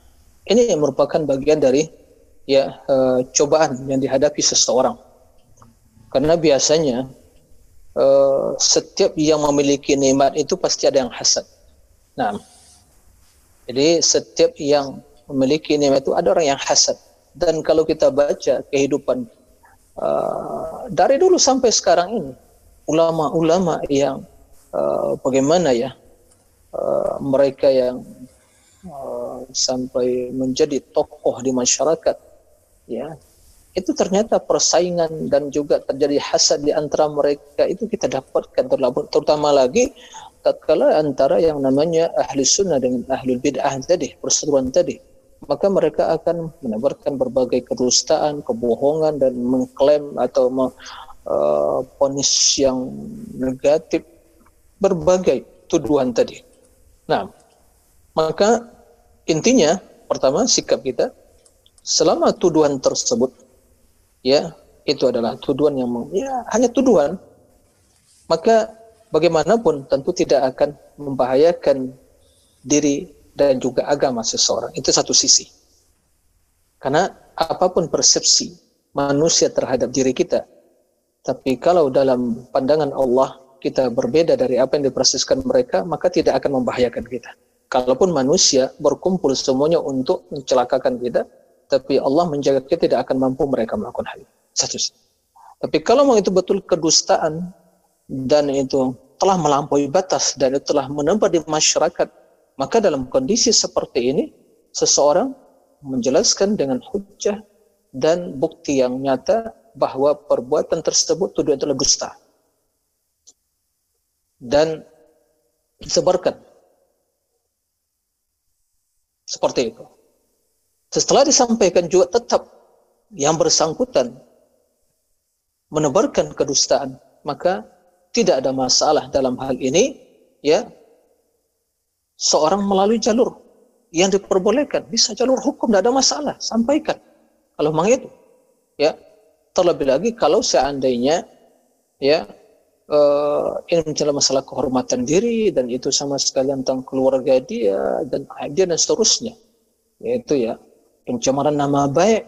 ini merupakan bagian dari ya eh, cobaan yang dihadapi seseorang. Karena biasanya eh, setiap yang memiliki nikmat itu pasti ada yang hasad. Nah, jadi setiap yang memiliki nikmat itu ada orang yang hasad. Dan kalau kita baca kehidupan uh, dari dulu sampai sekarang ini, ulama-ulama yang uh, bagaimana ya uh, mereka yang uh, sampai menjadi tokoh di masyarakat ya itu ternyata persaingan dan juga terjadi hasad di antara mereka itu kita dapatkan terutama lagi tatkala antara yang namanya ahli sunnah dengan ahli bid'ah tadi perseteruan tadi maka mereka akan menebarkan berbagai kedustaan, kebohongan dan mengklaim atau uh, ponis yang negatif berbagai tuduhan tadi. Nah, maka intinya pertama sikap kita selama tuduhan tersebut ya itu adalah tuduhan yang ya hanya tuduhan maka bagaimanapun tentu tidak akan membahayakan diri dan juga agama seseorang itu satu sisi karena apa pun persepsi manusia terhadap diri kita tapi kalau dalam pandangan Allah kita berbeda dari apa yang diproseskan mereka, maka tidak akan membahayakan kita. Kalaupun manusia berkumpul semuanya untuk mencelakakan kita, tapi Allah menjaga kita tidak akan mampu mereka melakukan hal itu. Tapi kalau mau itu betul kedustaan dan itu telah melampaui batas dan itu telah menempat di masyarakat, maka dalam kondisi seperti ini seseorang menjelaskan dengan hujah dan bukti yang nyata bahwa perbuatan tersebut tuduhan telah dusta dan disebarkan. Seperti itu. Setelah disampaikan juga tetap yang bersangkutan menebarkan kedustaan, maka tidak ada masalah dalam hal ini, ya. Seorang melalui jalur yang diperbolehkan, bisa jalur hukum, tidak ada masalah, sampaikan. Kalau memang itu, ya. Terlebih lagi kalau seandainya, ya, uh, ini mencela masalah kehormatan diri dan itu sama sekali tentang keluarga dia dan dia dan seterusnya. Yaitu ya pencemaran nama baik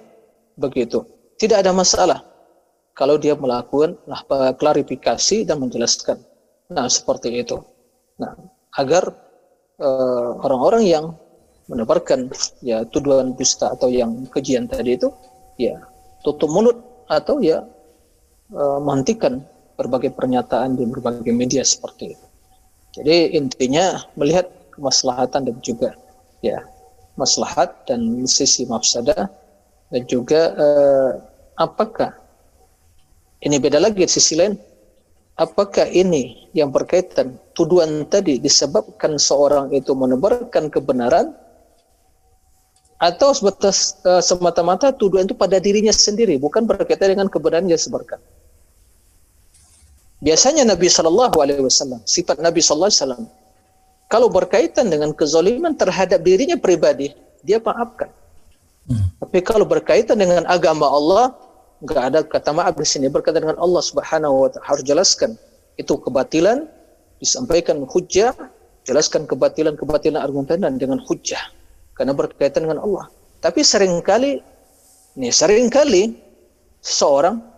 begitu. Tidak ada masalah. Kalau dia melakukan nah, klarifikasi dan menjelaskan. Nah seperti itu. Nah agar eh, orang-orang uh, yang menebarkan ya tuduhan dusta atau yang kejian tadi itu ya tutup mulut atau ya uh, menghentikan berbagai pernyataan di berbagai media seperti itu. Jadi intinya melihat kemaslahatan dan juga ya maslahat dan sisi mafsadah dan juga eh, apakah ini beda lagi sisi lain? Apakah ini yang berkaitan tuduhan tadi disebabkan seorang itu menebarkan kebenaran? Atau sebatas uh, semata-mata tuduhan itu pada dirinya sendiri bukan berkaitan dengan kebenaran yang disebarkan Biasanya Nabi Shallallahu Alaihi Wasallam, sifat Nabi Shallallahu Alaihi Wasallam, kalau berkaitan dengan kezaliman terhadap dirinya pribadi, dia maafkan. Hmm. Tapi kalau berkaitan dengan agama Allah, nggak ada kata maaf di sini. Berkaitan dengan Allah Subhanahu Wa Taala harus jelaskan itu kebatilan, disampaikan hujah, jelaskan kebatilan-kebatilan argumentan dengan hujah karena berkaitan dengan Allah. Tapi sering kali nih sering kali seorang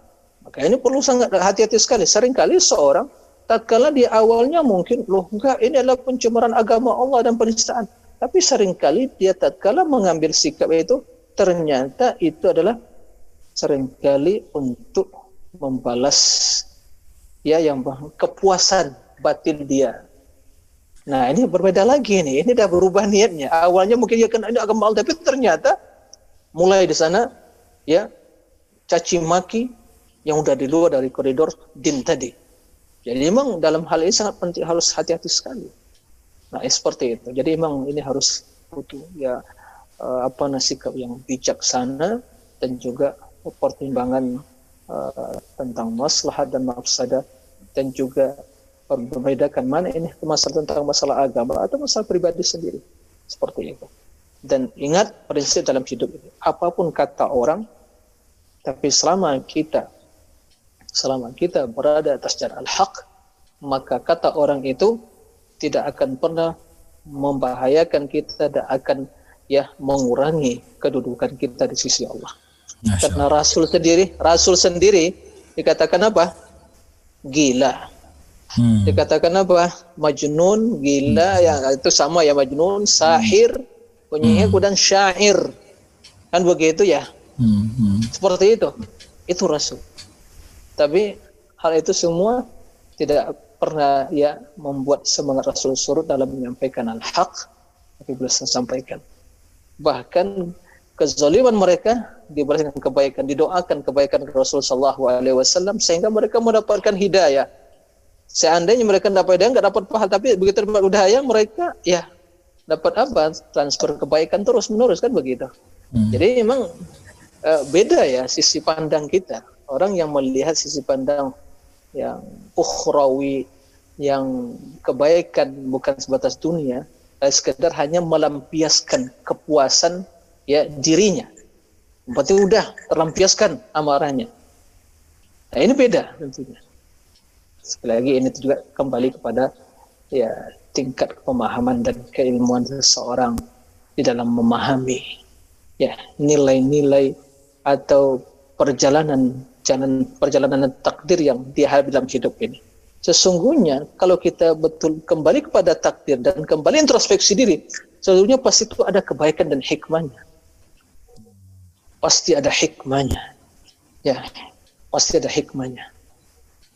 maka ini perlu sangat hati-hati sekali. Seringkali seorang tatkala di awalnya mungkin loh enggak ini adalah pencemaran agama Allah dan penistaan. Tapi sering kali dia tatkala mengambil sikap itu ternyata itu adalah sering kali untuk membalas ya yang kepuasan batin dia Nah ini berbeda lagi nih, ini udah berubah niatnya. Awalnya mungkin dia kena ini agama Allah, tapi ternyata mulai di sana ya caci maki yang udah di luar dari koridor din tadi. Jadi memang dalam hal ini sangat penting harus hati-hati sekali. Nah seperti itu. Jadi memang ini harus butuh ya uh, apa sikap yang bijaksana dan juga pertimbangan uh, tentang maslahat dan mafsadah dan juga membedakan mana ini masalah tentang masalah agama atau masalah pribadi sendiri seperti itu dan ingat prinsip dalam hidup ini apa pun kata orang tapi selama kita selama kita berada atas jalan al-haq maka kata orang itu tidak akan pernah membahayakan kita dan akan ya mengurangi kedudukan kita di sisi Allah. Karena Rasul sendiri, Rasul sendiri dikatakan apa? Gila. Hmm. Dikatakan apa? Majnun, gila, hmm. yang itu sama ya Majnun, sahir, penyihir hmm. dan syair. Kan begitu ya? Hmm. Hmm. Seperti itu. Itu Rasul. Tapi hal itu semua tidak pernah ya membuat semangat Rasul surut dalam menyampaikan al-haq tapi beliau sampaikan. Bahkan kezaliman mereka dibalas dengan kebaikan, didoakan kebaikan Rasul sallallahu alaihi wasallam sehingga mereka mendapatkan hidayah Seandainya mereka dapat hidayah nggak dapat pahala, tapi begitu dapat hidayah mereka ya dapat apa? Transfer kebaikan terus menerus kan begitu. Hmm. Jadi memang uh, beda ya sisi pandang kita. Orang yang melihat sisi pandang yang ukhrawi, yang kebaikan bukan sebatas dunia, eh, sekedar hanya melampiaskan kepuasan ya dirinya. Berarti udah terlampiaskan amarahnya. Nah, ini beda tentunya sekali lagi ini juga kembali kepada ya tingkat pemahaman dan keilmuan seseorang di dalam memahami ya nilai-nilai atau perjalanan jalan perjalanan takdir yang dihadapi dalam hidup ini. Sesungguhnya kalau kita betul kembali kepada takdir dan kembali introspeksi diri, sesungguhnya pasti itu ada kebaikan dan hikmahnya. Pasti ada hikmahnya. Ya, pasti ada hikmahnya.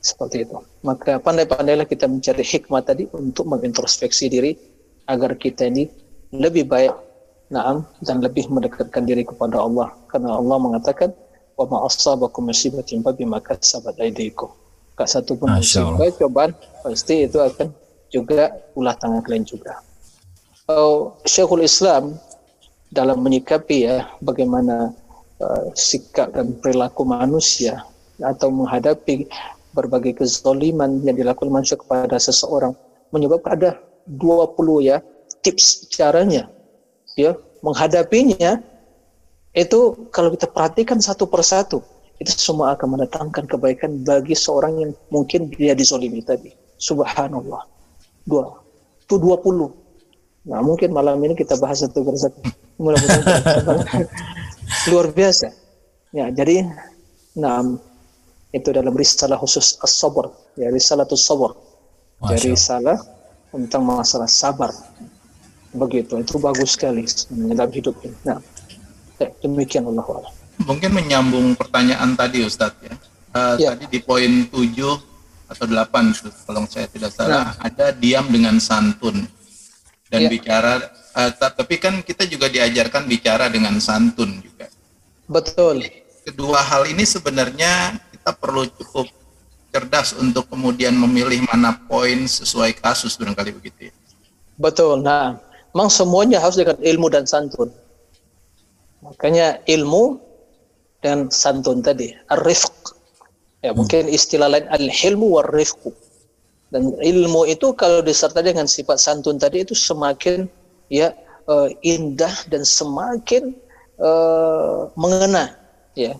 Seperti itu. Maka pandai-pandailah kita mencari hikmah tadi untuk mengintrospeksi diri agar kita ini lebih baik naam dan lebih mendekatkan diri kepada Allah karena Allah mengatakan wa ma asabakum musibatin fa bima kasabat aydikum. Kak satu pun musibah cobaan pasti itu akan juga ulah tangan kalian juga. Oh, Syekhul Islam dalam menyikapi ya bagaimana uh, sikap dan perilaku manusia atau menghadapi berbagai kezaliman yang dilakukan manusia kepada seseorang menyebabkan ada 20 ya tips caranya ya menghadapinya itu kalau kita perhatikan satu persatu itu semua akan mendatangkan kebaikan bagi seorang yang mungkin dia dizolimi tadi. Subhanallah. Dua. Itu 20 nah mungkin malam ini kita bahas satu persatu. Mudah-mudahan *laughs* luar biasa. Ya jadi nah itu dalam risalah khusus as-sabr. Ya risalah sabr. Dari risalah tentang masalah sabar. Begitu. Itu bagus sekali dalam hidup ini. Nah demikian Allah mungkin menyambung pertanyaan tadi Ustadz ya, uh, ya. tadi di poin 7 atau 8 kalau saya tidak salah nah. ada diam dengan santun dan ya. bicara uh, tapi kan kita juga diajarkan bicara dengan santun juga betul kedua hal ini sebenarnya kita perlu cukup cerdas untuk kemudian memilih mana poin sesuai kasus barangkali begitu ya. Betul. Nah, memang semuanya harus dengan ilmu dan santun. Makanya ilmu dan santun tadi, ar-rifq. Ya, hmm. mungkin istilah lain al-hilmu war rifq. Dan ilmu itu kalau disertai dengan sifat santun tadi itu semakin ya uh, indah dan semakin uh, mengena ya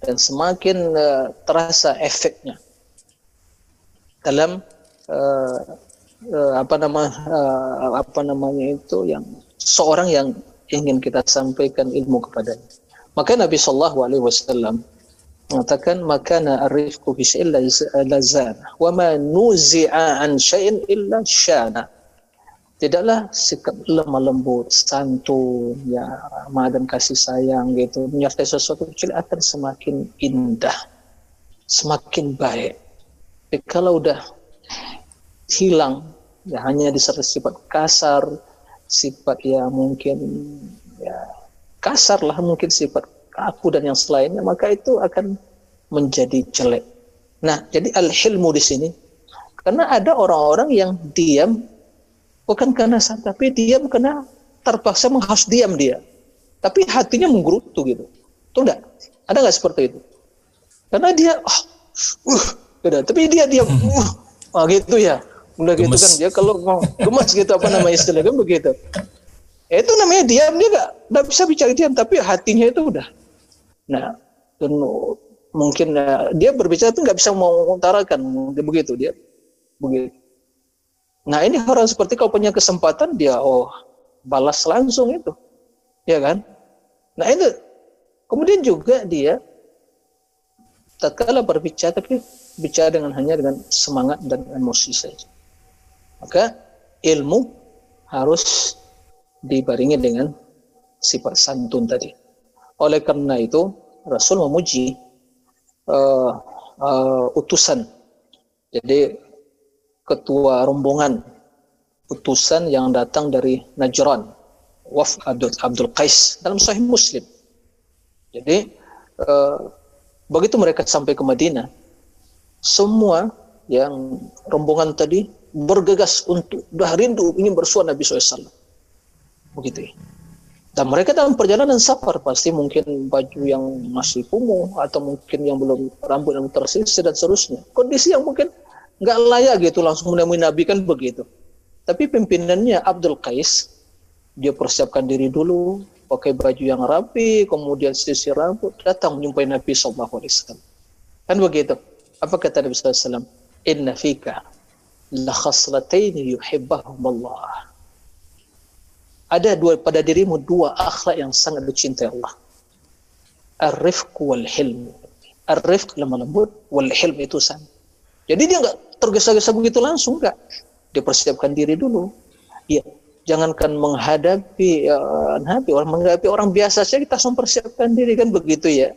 dan semakin uh, terasa efeknya dalam uh, uh, apa nama uh, apa namanya itu yang seorang yang ingin kita sampaikan ilmu kepadanya. Maka Nabi Shallallahu Alaihi Wasallam mengatakan makana arifku fi illa lazana wa ma nuzi'a an syai'in illa syana tidaklah sikap lemah lembut santun ya ramah dan kasih sayang gitu menyertai sesuatu kecil akan semakin indah semakin baik tapi kalau udah hilang ya hanya disertai sifat kasar sifat ya mungkin ya kasar lah mungkin sifat aku dan yang selainnya maka itu akan menjadi jelek. Nah, jadi al-hilmu di sini karena ada orang-orang yang diam bukan karena salah, tapi diam karena terpaksa menghas diam dia. Tapi hatinya menggerutu gitu. Tuh enggak? Ada nggak seperti itu? Karena dia oh, uh, gitu. tapi dia diam uh, oh, gitu ya. Udah gitu kan dia kalau mau gemes gitu apa namanya istilahnya kan begitu. Ya, itu namanya diam dia nggak nggak bisa bicara diam tapi hatinya itu udah Nah, dan mungkin uh, dia berbicara itu nggak bisa mengutarakan begitu dia begitu. Nah ini orang seperti kau punya kesempatan dia oh balas langsung itu, ya kan? Nah itu kemudian juga dia tatkala berbicara tapi bicara dengan hanya dengan semangat dan emosi saja. Maka ilmu harus dibaringi dengan sifat santun tadi. Oleh karena itu, Rasul memuji uh, uh, utusan. Jadi ketua rombongan utusan yang datang dari Najran, Waf Abdul, Abdul Qais dalam Sahih Muslim. Jadi uh, begitu mereka sampai ke Madinah, semua yang rombongan tadi bergegas untuk dah rindu ingin bersuah Nabi SAW. Begitu. Dan mereka dalam perjalanan safar pasti mungkin baju yang masih kumuh atau mungkin yang belum rambut yang tersisir dan seterusnya. Kondisi yang mungkin nggak layak gitu langsung menemui Nabi kan begitu. Tapi pimpinannya Abdul Qais dia persiapkan diri dulu, pakai baju yang rapi, kemudian sisir rambut, datang menjumpai Nabi Wasallam. Kan begitu. Apa kata Nabi Wasallam? Inna fika khaslataini yuhibbahum Allah ada dua pada dirimu dua akhlak yang sangat dicintai Allah. Ar-rifq wal hilm. Ar-rifq lemah lembut, wal hilm itu sama. Jadi dia nggak tergesa-gesa begitu langsung nggak. Dia persiapkan diri dulu. Iya, jangankan menghadapi ya, Nabi orang menghadapi orang biasa saja kita harus mempersiapkan diri kan begitu ya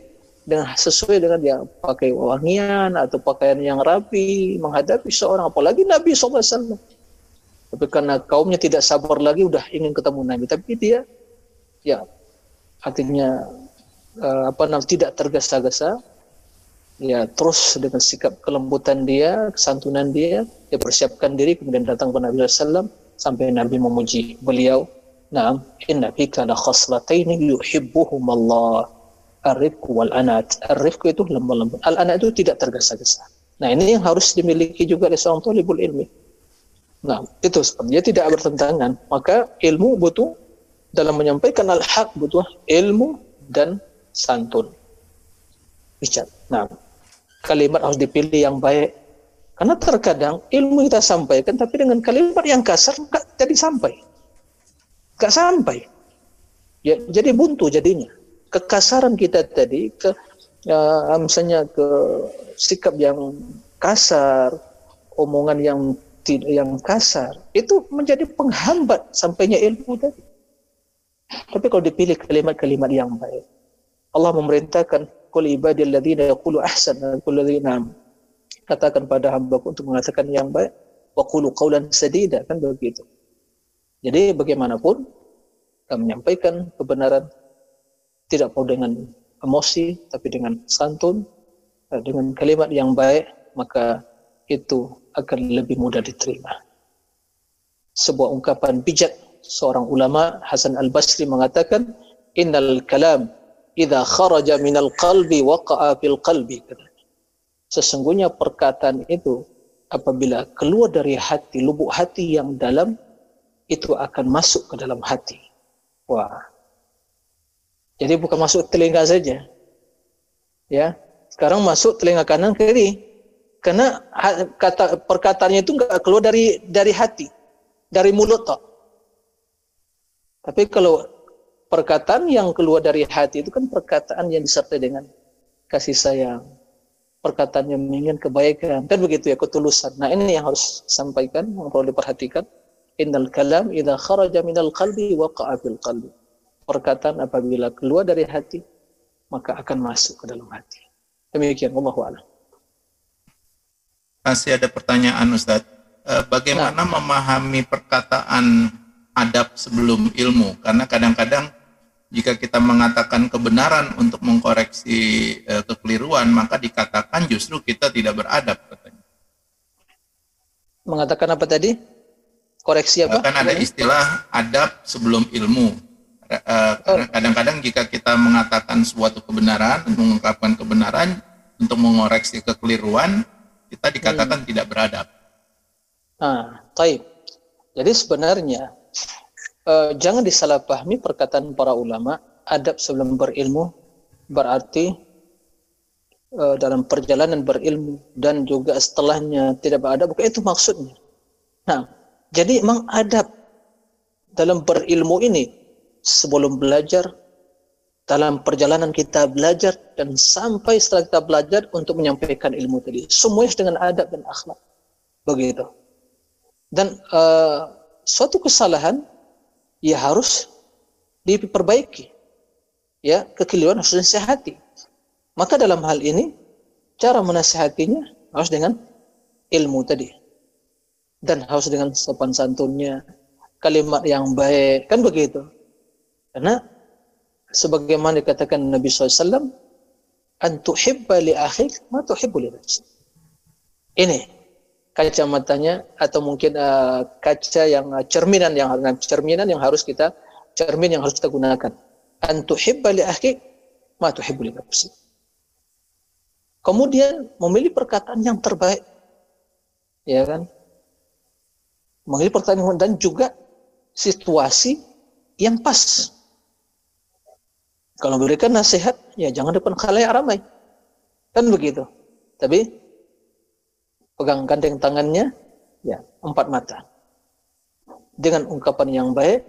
dengan sesuai dengan dia pakai wangian atau pakaian yang rapi menghadapi seorang apalagi Nabi SAW tapi karena kaumnya tidak sabar lagi udah ingin ketemu Nabi. Tapi dia ya artinya uh, apa namanya tidak tergesa-gesa. Ya terus dengan sikap kelembutan dia kesantunan dia dia persiapkan diri kemudian datang ke Nabi SAW sampai Nabi memuji beliau. Naam inna fika la khaslataini yuhibbuhum Allah arifq wal anat arifq itu lemah lembut al anat itu tidak tergesa-gesa nah ini yang harus dimiliki juga oleh seorang talibul ilmi Nah, itu sebenarnya tidak bertentangan. Maka ilmu butuh dalam menyampaikan al-haq butuh ilmu dan santun. Bicara. Nah, kalimat harus dipilih yang baik. Karena terkadang ilmu kita sampaikan tapi dengan kalimat yang kasar nggak jadi sampai. Nggak sampai. Ya, jadi buntu jadinya. Kekasaran kita tadi ke ya, misalnya ke sikap yang kasar, omongan yang yang kasar itu menjadi penghambat sampainya ilmu tadi. Tapi kalau dipilih kalimat-kalimat yang baik, Allah memerintahkan kul ibadil ladzina yaqulu ahsan kul katakan pada hambaku untuk mengatakan yang baik wa qulu qawlan sadida kan begitu. Jadi bagaimanapun kita menyampaikan kebenaran tidak perlu dengan emosi tapi dengan santun dengan kalimat yang baik maka itu akan lebih mudah diterima. Sebuah ungkapan bijak seorang ulama Hasan Al-Basri mengatakan innal kalam idza kharaja minal qalbi waqa'a fil qalbi. Sesungguhnya perkataan itu apabila keluar dari hati, lubuk hati yang dalam itu akan masuk ke dalam hati. Wah. Jadi bukan masuk telinga saja. Ya. Sekarang masuk telinga kanan kiri Karena kata perkataannya itu nggak keluar dari dari hati, dari mulut toh. Tapi kalau perkataan yang keluar dari hati itu kan perkataan yang disertai dengan kasih sayang, perkataan yang menginginkan kebaikan, kan begitu ya ketulusan. Nah ini yang harus sampaikan, yang perlu diperhatikan. Innal kalam idza kharaja minal qalbi waqa'a fil qalbi. Perkataan apabila keluar dari hati, maka akan masuk ke dalam hati. Demikian, Allah a'lam. Masih ada pertanyaan Ustaz. Eh, bagaimana nah. memahami perkataan adab sebelum ilmu? Karena kadang-kadang jika kita mengatakan kebenaran untuk mengkoreksi uh, kekeliruan, maka dikatakan justru kita tidak beradab katanya. Mengatakan apa tadi? Koreksi apa? Kan ada istilah adab sebelum ilmu. Uh, karena kadang-kadang jika kita mengatakan suatu kebenaran, mengungkapkan kebenaran untuk mengoreksi kekeliruan, kita dikatakan hmm. tidak beradab. Ah, taib. Jadi sebenarnya uh, jangan disalahpahami perkataan para ulama adab sebelum berilmu berarti uh, dalam perjalanan berilmu dan juga setelahnya tidak beradab bukan itu maksudnya. Nah, jadi memang adab dalam berilmu ini sebelum belajar dalam perjalanan kita belajar dan sampai setelah kita belajar untuk menyampaikan ilmu tadi semuanya dengan adab dan akhlak begitu dan uh, suatu kesalahan ya harus diperbaiki. Ya, kekeliruan harus disehati. Maka dalam hal ini cara menasehatinya harus dengan ilmu tadi. Dan harus dengan sopan santunnya, kalimat yang baik, kan begitu. Karena sebagaimana dikatakan Nabi SAW, antuhibba li akhik ma tuhibbu li Ini kacamatanya atau mungkin uh, kaca yang uh, cerminan yang harus cerminan yang harus kita cermin yang harus kita gunakan. Antuhibba li akhi ma tuhibbu li. Kemudian memilih perkataan yang terbaik. Ya kan? Memilih perkataan dan juga situasi yang pas. Kalau memberikan nasihat, ya jangan depan khalayak ramai. Kan begitu. Tapi pegang gandeng tangannya, ya empat mata. Dengan ungkapan yang baik,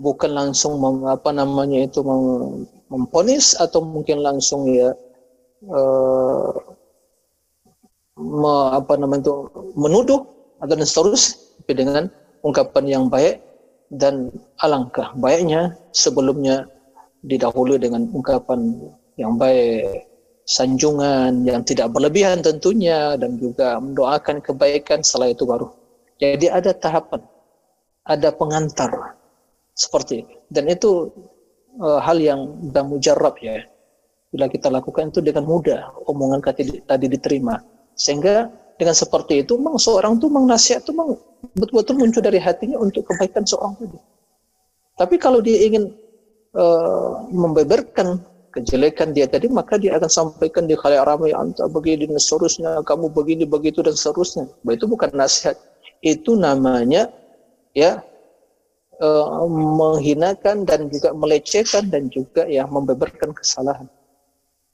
bukan langsung mem, apa namanya itu mem, memponis atau mungkin langsung ya uh, me, apa namanya itu menuduh atau dan seterusnya, tapi dengan ungkapan yang baik dan alangkah baiknya sebelumnya didahului dengan ungkapan yang baik sanjungan yang tidak berlebihan tentunya dan juga mendoakan kebaikan setelah itu baru. Jadi ada tahapan, ada pengantar seperti itu. Dan itu uh, hal yang sudah mujarab ya. Bila kita lakukan itu dengan mudah, omongan tadi, tadi diterima. Sehingga dengan seperti itu, memang seorang itu memang nasihat itu memang betul-betul muncul dari hatinya untuk kebaikan seorang tadi. Tapi kalau dia ingin uh, membeberkan kejelekan dia tadi maka dia akan sampaikan di khalayak ramai anta begini dan seterusnya kamu begini begitu dan seterusnya. Itu bukan nasihat. Itu namanya ya uh, menghinakan dan juga melecehkan dan juga ya membeberkan kesalahan.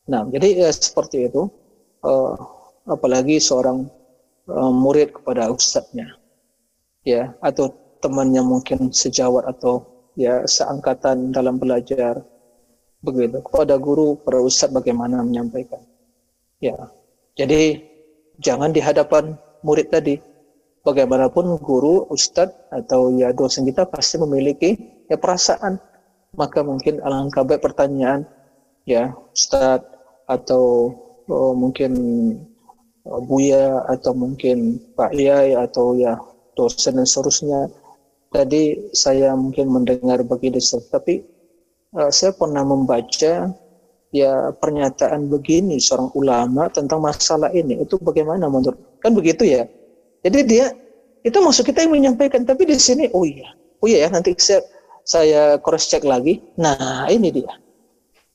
Nah jadi ya, seperti itu uh, apalagi seorang uh, murid kepada ustadznya ya atau temannya mungkin sejawat atau ya seangkatan dalam belajar begitu. Kepada guru para ustadz bagaimana menyampaikan. Ya jadi jangan di hadapan murid tadi. Bagaimanapun guru ustadz atau ya dosen kita pasti memiliki ya perasaan. Maka mungkin alangkah baik pertanyaan ya ustadz atau oh, mungkin oh, buya atau mungkin pak yai atau ya dosen dan seterusnya tadi saya mungkin mendengar begini tapi uh, saya pernah membaca ya pernyataan begini seorang ulama tentang masalah ini. Itu bagaimana menurut kan begitu ya? Jadi dia itu maksud kita yang menyampaikan tapi di sini oh iya oh iya ya nanti saya saya cross check lagi. Nah ini dia.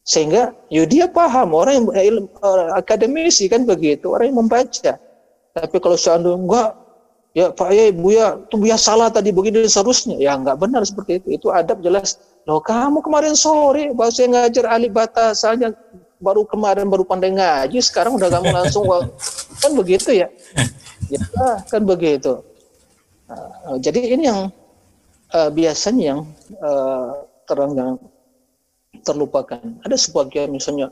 Sehingga ya dia paham orang yang ilmu, uh, akademisi kan begitu orang yang membaca. Tapi kalau seandainya enggak ya Pak ya Ibu ya itu ya salah tadi begini dan seterusnya ya enggak benar seperti itu. Itu adab jelas. Loh kamu kemarin sore bahasa ngajar alif saja baru kemarin baru pandai ngaji sekarang udah kamu langsung kan begitu ya? Ya kan begitu. Uh, jadi ini yang uh, biasanya yang uh, terang yang terlupakan. Ada sebagian misalnya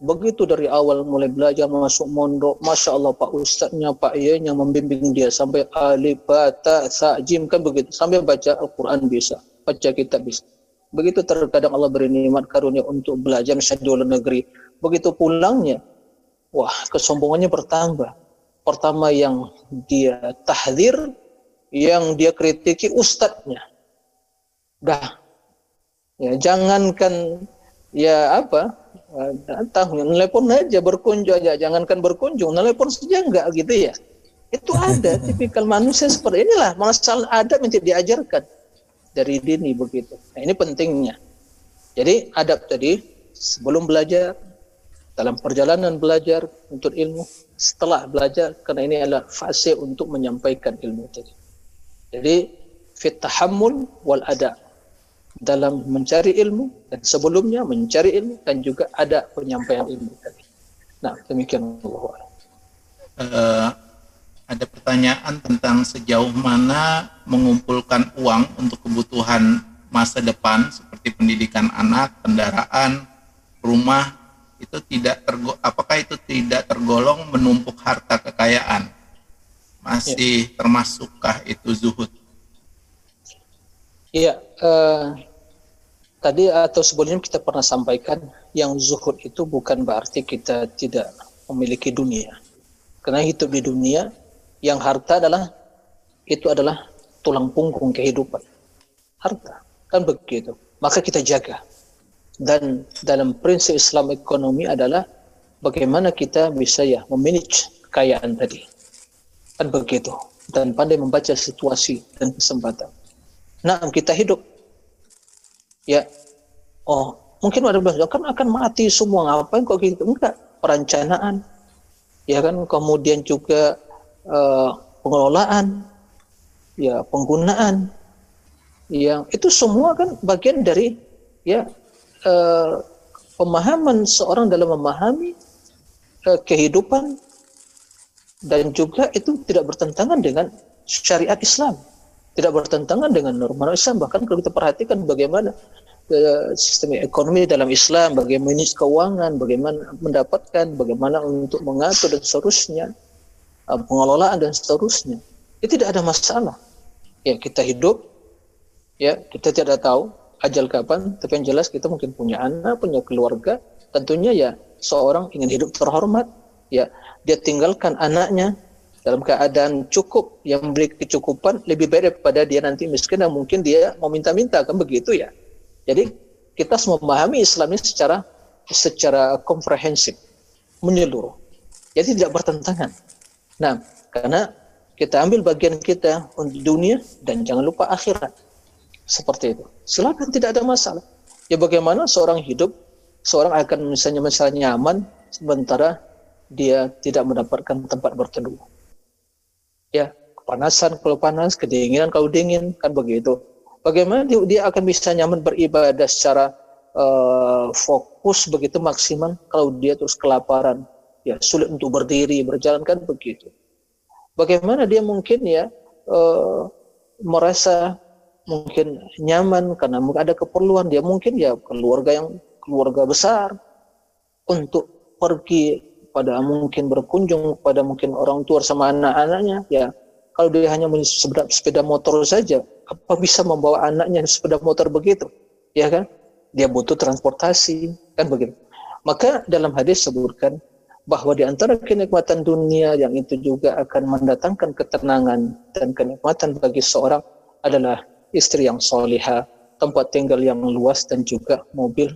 begitu dari awal mulai belajar masuk mondok masya Allah pak ustadznya pak iya yang membimbing dia sampai alif bata sa jim kan begitu. Sampai baca Al-Quran bisa baca kitab bisa. Begitu terkadang Allah beri nikmat karunia untuk belajar misalnya di luar negeri. Begitu pulangnya wah kesombongannya bertambah. Pertama yang dia tahdir yang dia kritiki ustadznya. Dah. Ya jangankan ya apa datang nelpon aja berkunjung aja. Jangankan berkunjung nelpon saja enggak gitu ya. Itu ada *laughs* tipikal manusia seperti inilah. Masalah adab yang tidak diajarkan dari dini begitu. Nah ini pentingnya. Jadi adab tadi sebelum belajar dalam perjalanan belajar untuk ilmu setelah belajar karena ini adalah fase untuk menyampaikan ilmu tadi. Jadi fit tahammul wal adab dalam mencari ilmu dan sebelumnya mencari ilmu dan juga ada penyampaian ilmu tadi. Nah, demikian Allah. Uh, ada pertanyaan tentang sejauh mana mengumpulkan uang untuk kebutuhan masa depan seperti pendidikan anak, kendaraan, rumah itu tidak tergo apakah itu tidak tergolong menumpuk harta kekayaan? Masih ya. termasukkah itu zuhud? Iya, uh, tadi atau sebelumnya kita pernah sampaikan yang zuhud itu bukan berarti kita tidak memiliki dunia. Karena hidup di dunia yang harta adalah itu adalah tulang punggung kehidupan. Harta kan begitu. Maka kita jaga. Dan dalam prinsip Islam ekonomi adalah bagaimana kita bisa ya memanage kekayaan tadi. Kan begitu. Dan pandai membaca situasi dan kesempatan. Nah, kita hidup. Ya. Oh, mungkin ada bilang, kan akan mati semua. Ngapain kok gitu? Enggak. Perencanaan. Ya kan, kemudian juga uh, pengelolaan. Ya, penggunaan. Yang itu semua kan bagian dari ya uh, pemahaman seorang dalam memahami uh, kehidupan dan juga itu tidak bertentangan dengan syariat Islam tidak bertentangan dengan norma Islam. Bahkan kalau kita perhatikan bagaimana uh, sistem ekonomi dalam Islam bagaimana keuangan bagaimana mendapatkan bagaimana untuk mengatur dan seterusnya uh, pengelolaan dan seterusnya itu tidak ada masalah. Ya kita hidup ya kita tidak tahu ajal kapan tapi yang jelas kita mungkin punya anak punya keluarga. Tentunya ya seorang ingin hidup terhormat ya dia tinggalkan anaknya dalam keadaan cukup yang memberi kecukupan lebih baik daripada dia nanti miskin dan mungkin dia mau minta-minta kan begitu ya? Jadi kita harus memahami Islam ini secara secara komprehensif menyeluruh. Jadi tidak bertentangan. Nah karena kita ambil bagian kita untuk dunia dan jangan lupa akhirat. Seperti itu. Silakan tidak ada masalah. Ya bagaimana seorang hidup seorang akan misalnya misalnya nyaman sementara dia tidak mendapatkan tempat berteduh ya kepanasan kalau panas, kedinginan kalau dingin, kan begitu. Bagaimana dia, akan bisa nyaman beribadah secara uh, fokus begitu maksimal kalau dia terus kelaparan, ya sulit untuk berdiri, berjalan kan begitu. Bagaimana dia mungkin ya uh, merasa mungkin nyaman karena ada keperluan dia mungkin ya keluarga yang keluarga besar untuk pergi pada mungkin berkunjung pada mungkin orang tua sama anak-anaknya ya kalau dia hanya sepeda, sepeda motor saja apa bisa membawa anaknya sepeda motor begitu? Ya kan? Dia butuh transportasi kan begitu. Maka dalam hadis sebutkan bahwa di antara kenikmatan dunia yang itu juga akan mendatangkan ketenangan dan kenikmatan bagi seorang adalah istri yang solihah, tempat tinggal yang luas dan juga mobil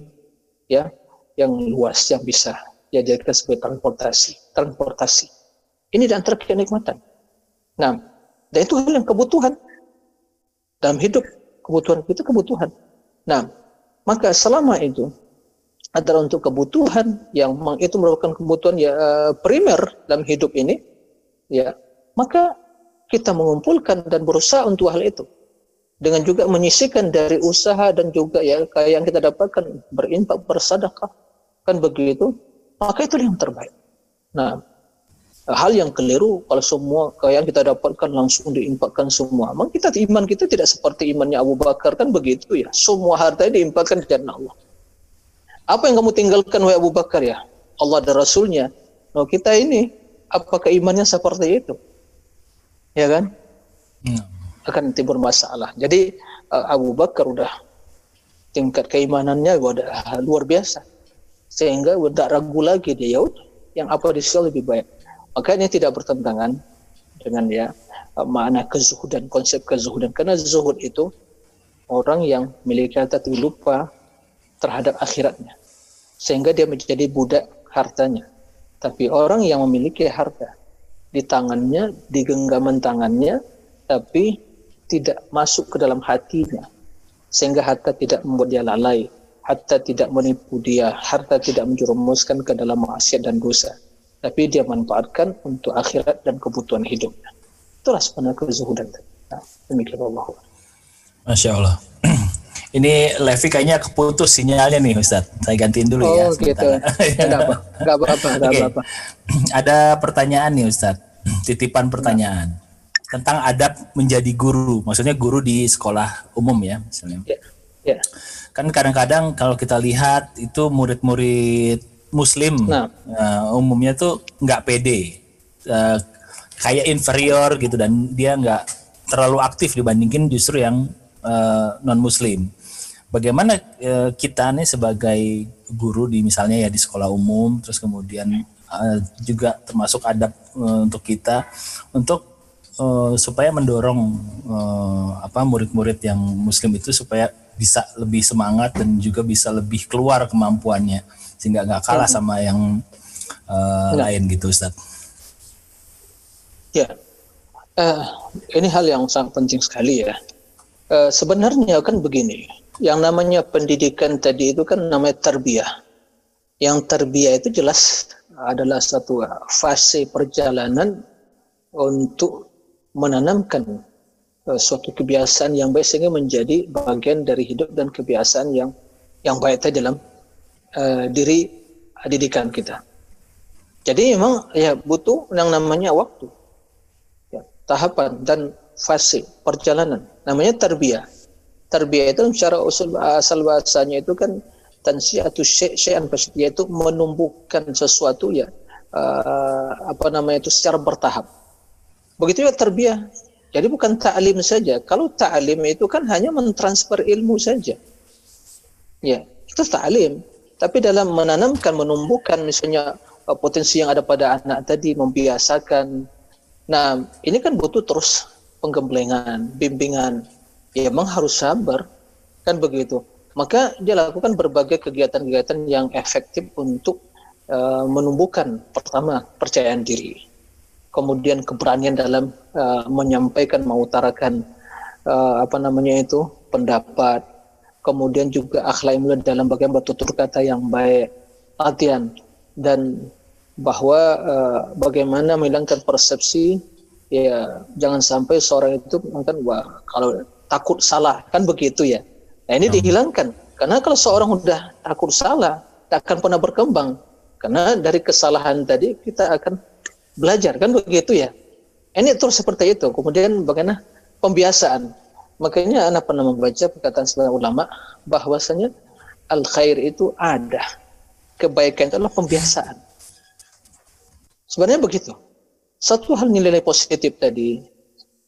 ya yang luas yang bisa dijadikan sebagai transportasi. Transportasi. Ini di antara kenikmatan. Nah, dan itu hal yang kebutuhan. Dalam hidup, kebutuhan itu kebutuhan. Nah, maka selama itu adalah untuk kebutuhan yang itu merupakan kebutuhan ya eh, primer dalam hidup ini, ya maka kita mengumpulkan dan berusaha untuk hal itu dengan juga menyisikan dari usaha dan juga ya kayak yang kita dapatkan berinfak bersedekah kan begitu, maka itu yang terbaik. Nah, hal yang keliru kalau semua yang kita dapatkan langsung diimpakkan semua. Memang kita iman kita tidak seperti imannya Abu Bakar kan begitu ya. Semua harta diimpakkan ke Allah. Apa yang kamu tinggalkan wahai Abu Bakar ya? Allah dan Rasulnya. Nah, kita ini apakah imannya seperti itu? Ya kan? Hmm. Akan timbul masalah. Jadi uh, Abu Bakar udah tingkat keimanannya udah luar biasa sehingga tidak ragu lagi dia ya yang apa di sisi lebih baik. Maka ini tidak bertentangan dengan ya makna kezuhudan konsep kezuhudan karena zuhud itu orang yang memiliki harta tapi lupa terhadap akhiratnya. Sehingga dia menjadi budak hartanya. Tapi orang yang memiliki harta di tangannya di genggaman tangannya tapi tidak masuk ke dalam hatinya. Sehingga harta tidak membuat dia lalai, harta tidak menipu dia, harta tidak menjerumuskan ke dalam maksiat dan dosa, tapi dia manfaatkan untuk akhirat dan kebutuhan hidupnya. Itulah sebenarnya kezuhudan. Nah, demikian Allah. Masya Allah. *clears throat* Ini Levi kayaknya keputus sinyalnya nih Ustaz. Saya gantiin dulu oh, ya. Oh gitu. Enggak apa. Enggak apa-apa. okay. apa-apa. *laughs* *clears throat* Ada pertanyaan nih Ustaz. *clears throat* Titipan pertanyaan tentang adab menjadi guru, maksudnya guru di sekolah umum ya misalnya. Yeah. Yeah. Kan kadang-kadang kalau kita lihat itu murid-murid Muslim nah. uh, umumnya tuh nggak pede, uh, kayak inferior gitu dan dia nggak terlalu aktif dibandingin justru yang uh, non Muslim. Bagaimana uh, kita nih sebagai guru di misalnya ya di sekolah umum, terus kemudian uh, juga termasuk adab uh, untuk kita untuk uh, supaya mendorong uh, apa murid-murid yang muslim itu supaya bisa lebih semangat dan juga bisa lebih keluar kemampuannya sehingga nggak kalah hmm. sama yang uh, lain gitu Ustaz. Ya, uh, ini hal yang sangat penting sekali ya. Uh, sebenarnya kan begini, yang namanya pendidikan tadi itu kan namanya terbiah. Yang terbiah itu jelas adalah satu fase perjalanan untuk menanamkan suatu kebiasaan yang baik sehingga menjadi bagian dari hidup dan kebiasaan yang yang baik tadi dalam uh, diri didikan kita. Jadi memang ya butuh yang namanya waktu, ya, tahapan dan fase perjalanan. Namanya tarbiyah. Tarbiyah itu secara usul asal bahasanya itu kan tansiatu syai'an yaitu menumbuhkan sesuatu ya uh, apa namanya itu secara bertahap Begitu juga terbiah. Jadi bukan ta'lim saja. Kalau ta'lim itu kan hanya mentransfer ilmu saja. Ya, itu ta'lim. Tapi dalam menanamkan, menumbuhkan misalnya uh, potensi yang ada pada anak tadi, membiasakan. Nah, ini kan butuh terus penggemblengan, bimbingan. Ya, memang harus sabar. Kan begitu. Maka dia lakukan berbagai kegiatan-kegiatan yang efektif untuk uh, menumbuhkan pertama percayaan diri kemudian keberanian dalam uh, menyampaikan mengutarakan uh, apa namanya itu pendapat. Kemudian juga akhlak mulia dalam bagian bertutur kata yang baik latihan. Dan bahwa uh, bagaimana menghilangkan persepsi ya jangan sampai seorang itu kan wah kalau takut salah kan begitu ya. Nah ini hmm. dihilangkan. Karena kalau seorang sudah takut salah tak akan pernah berkembang. Karena dari kesalahan tadi kita akan belajar kan begitu ya? Ini terus seperti itu. Kemudian bagaimana pembiasaan? Makanya anak pernah membaca perkataan sebagian ulama bahwasanya al khair itu ada. Kebaikan itu adalah pembiasaan. Sebenarnya begitu. Satu hal nilai positif tadi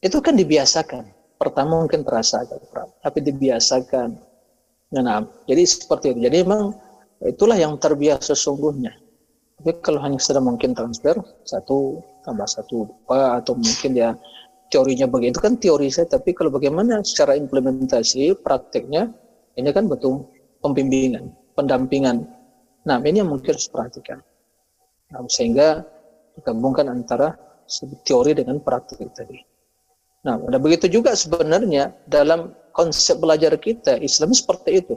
itu kan dibiasakan. Pertama mungkin terasa agak berat tapi dibiasakan. Nah, jadi seperti itu. Jadi memang itulah yang terbiasa sesungguhnya tapi kalau hanya sudah mungkin transfer satu tambah satu dua atau mungkin ya teorinya begitu kan teori saya tapi kalau bagaimana secara implementasi prakteknya ini kan betul pembimbingan pendampingan. Nah ini yang mungkin harus perhatikan nah, sehingga digabungkan antara teori dengan praktik tadi. Nah ada begitu juga sebenarnya dalam konsep belajar kita Islam seperti itu.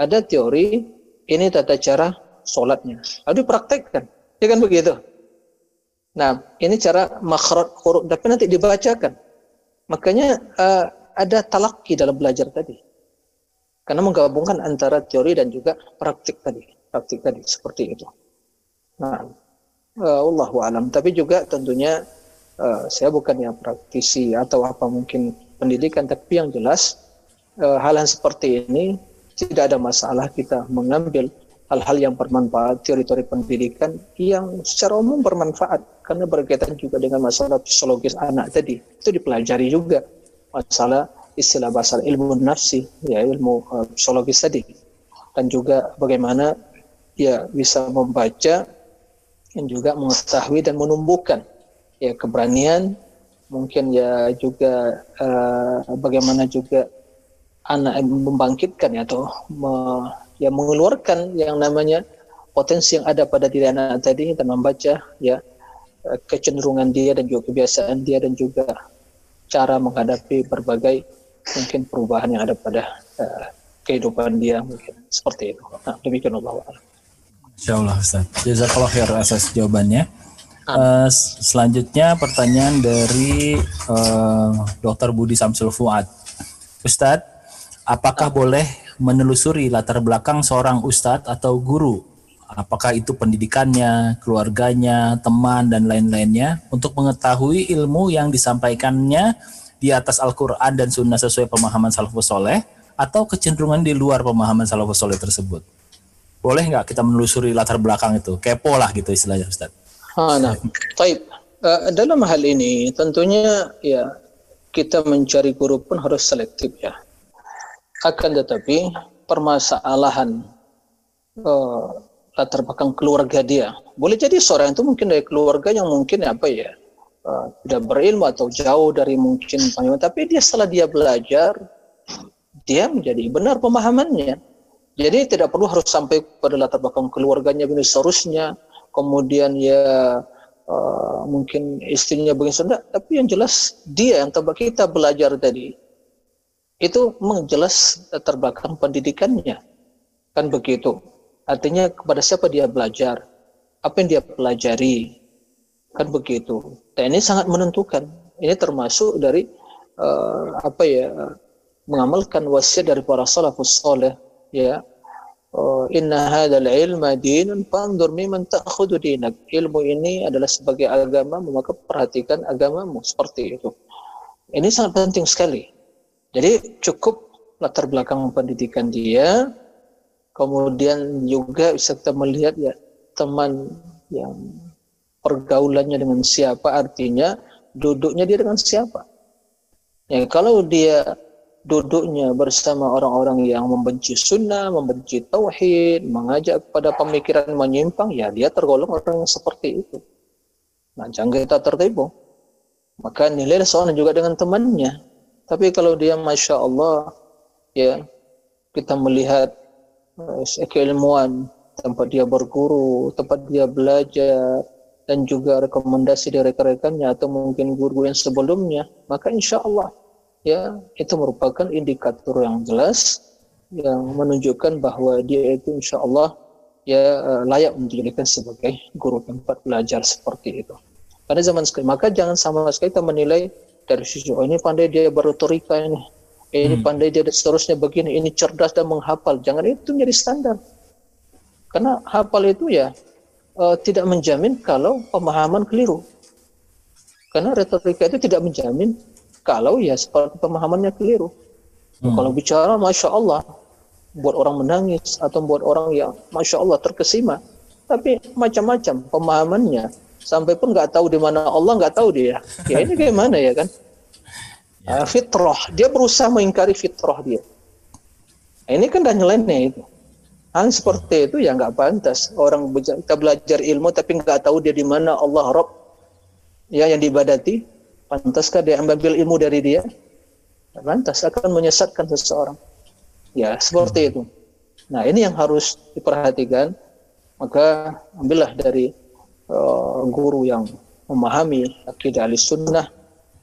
Ada teori ini tata cara sholatnya. Lalu dipraktekkan. Ya kan begitu? Nah, ini cara makhraj huruf tapi nanti dibacakan. Makanya uh, ada talaki dalam belajar tadi. Karena menggabungkan antara teori dan juga praktik tadi. praktik tadi seperti itu. Nah, uh, alam. Tapi juga tentunya uh, saya bukannya praktisi atau apa mungkin pendidikan, tapi yang jelas uh, hal yang seperti ini tidak ada masalah kita mengambil hal-hal yang bermanfaat, teori-teori pendidikan yang secara umum bermanfaat. Karena berkaitan juga dengan masalah psikologis anak tadi. Itu dipelajari juga. Masalah istilah bahasa ilmu nafsi ya ilmu uh, psikologis tadi. Dan juga bagaimana dia bisa membaca dan juga mengetahui dan menumbuhkan ya keberanian. Mungkin ya juga uh, bagaimana juga anak membangkitkan ya atau me, ya mengeluarkan yang namanya potensi yang ada pada diri anak tadi dan membaca ya eh, kecenderungan dia dan juga kebiasaan dia dan juga cara menghadapi berbagai mungkin perubahan yang ada pada uh, kehidupan dia mungkin seperti itu. Nah, demikian Allah. Insya Allah Ustaz. Jazakallah khair atas jawabannya. Uh, selanjutnya pertanyaan dari uh, Dr. Budi Samsul Fuad. Ustadz, apakah boleh menelusuri latar belakang seorang ustadz atau guru? Apakah itu pendidikannya, keluarganya, teman, dan lain-lainnya untuk mengetahui ilmu yang disampaikannya di atas Al-Quran dan Sunnah sesuai pemahaman salafus soleh atau kecenderungan di luar pemahaman salafus soleh tersebut? Boleh nggak kita menelusuri latar belakang itu? Kepo lah gitu istilahnya Ustadz. Ha, nah, baik. Uh, dalam hal ini tentunya ya kita mencari guru pun harus selektif ya. Akan tetapi permasalahan uh, latar belakang keluarga dia, boleh jadi seorang itu mungkin dari keluarga yang mungkin apa ya uh, tidak berilmu atau jauh dari mungkin pemahaman, tapi dia setelah dia belajar, dia menjadi benar pemahamannya. Jadi tidak perlu harus sampai pada latar belakang keluarganya dan seterusnya kemudian ya uh, mungkin istrinya begini sudah, tapi yang jelas dia yang tempat kita belajar tadi itu menjelas latar belakang pendidikannya. Kan begitu. Artinya kepada siapa dia belajar? Apa yang dia pelajari? Kan begitu. Dan ini sangat menentukan. Ini termasuk dari uh, apa ya mengamalkan wasiat dari para salafus soleh ya. Oh, inna hadzal ilma dinun fanzur mimman ta'khudhu dinak. Ilmu ini adalah sebagai agama, maka perhatikan agamamu. Seperti itu. Ini sangat penting sekali. Jadi cukup latar belakang pendidikan dia, kemudian juga bisa kita melihat ya teman yang pergaulannya dengan siapa, artinya duduknya dia dengan siapa. Ya, kalau dia duduknya bersama orang-orang yang membenci sunnah, membenci tauhid, mengajak kepada pemikiran menyimpang, ya dia tergolong orang yang seperti itu. Nah, jangan kita tertipu. Maka nilai seorang juga dengan temannya. Tapi kalau dia Masya Allah, ya kita melihat uh, keilmuan, tempat dia berguru, tempat dia belajar, dan juga rekomendasi dari rekan-rekannya atau mungkin guru yang sebelumnya, maka insya Allah ya itu merupakan indikator yang jelas yang menunjukkan bahwa dia itu insya Allah ya eh, layak menjadikan sebagai guru tempat belajar seperti itu. Pada zaman sekarang maka jangan sama sekali kita menilai dari sisi oh ini pandai dia berretorika ini, eh, ini hmm. pandai dia seterusnya begini, ini cerdas dan menghafal. Jangan itu menjadi standar. Karena hafal itu ya uh, tidak menjamin kalau pemahaman keliru. Karena retorika itu tidak menjamin kalau ya seperti pemahamannya keliru. Hmm. Kalau bicara masya Allah, buat orang menangis atau buat orang yang masya Allah terkesima, tapi macam-macam pemahamannya sampai pun nggak tahu di mana Allah nggak tahu dia. Ya ini gimana ya kan? *laughs* Ya. Uh, fitrah, dia berusaha mengingkari fitrah dia. Nah, ini kan dah nyeleneh itu. Hal seperti itu ya nggak pantas. Orang kita belajar ilmu tapi nggak tahu dia di mana Allah Rob ya yang diibadati Pantaskah dia ambil ilmu dari dia? Pantas akan menyesatkan seseorang. Ya, seperti itu. Nah, ini yang harus diperhatikan. Maka ambillah dari uh, guru yang memahami akidah sunnah,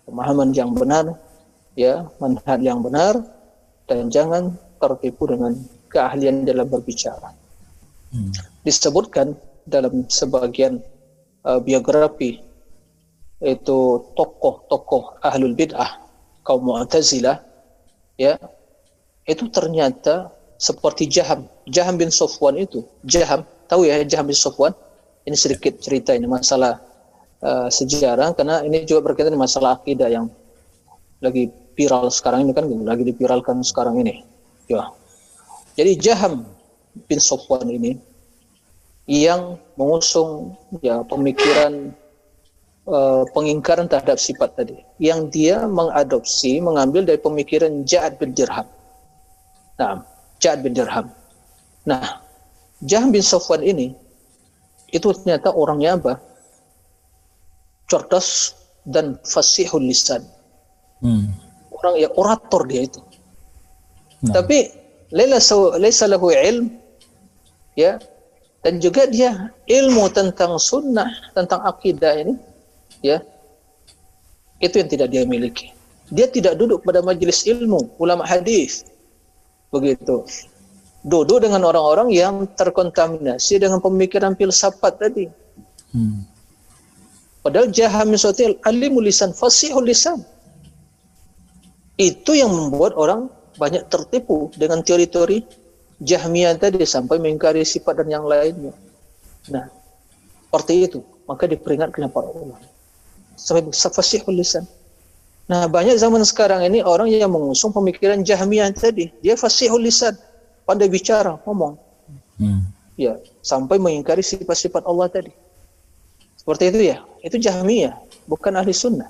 pemahaman yang benar, ya, manhaj yang benar, dan jangan tertipu dengan keahlian dalam berbicara. Hmm. Disebutkan dalam sebagian uh, biografi itu tokoh-tokoh ahlul bid'ah kaum mu'tazilah ya itu ternyata seperti Jaham. Jaham bin Sofwan itu, Jaham, tahu ya Jaham bin Sofwan? Ini sedikit cerita ini masalah uh, sejarah karena ini juga berkaitan dengan masalah akidah yang lagi viral sekarang ini kan lagi dipiralkan sekarang ini. Ya. Jadi Jaham bin Sofwan ini yang mengusung ya pemikiran uh, pengingkaran terhadap sifat tadi yang dia mengadopsi mengambil dari pemikiran Ja'ad bin Dirham. Nah, Ja'ad bin Dirham. Nah, Jaham bin Sofwan ini itu ternyata orangnya apa? Cerdas dan fasihul lisan. Hmm. Orang ya orator dia itu. Nah. Tapi laisa lahu ilm ya dan juga dia ilmu tentang sunnah tentang akidah ini ya itu yang tidak dia miliki dia tidak duduk pada majelis ilmu ulama hadis begitu duduk dengan orang-orang yang terkontaminasi dengan pemikiran filsafat tadi. Hmm. Padahal jaham sotil alimul lisan, fasihul lisan. Itu yang membuat orang banyak tertipu dengan teori-teori Jahmiyah tadi sampai mengingkari sifat dan yang lainnya. Nah, seperti itu. Maka diperingatkan para ulama. Sampai fasihul lisan. Nah, banyak zaman sekarang ini orang yang mengusung pemikiran Jahmiyah tadi. Dia fasihul lisan pandai bicara, ngomong. Hmm. Ya, sampai mengingkari sifat-sifat Allah tadi. Seperti itu ya. Itu Jahmiyah, bukan ahli sunnah.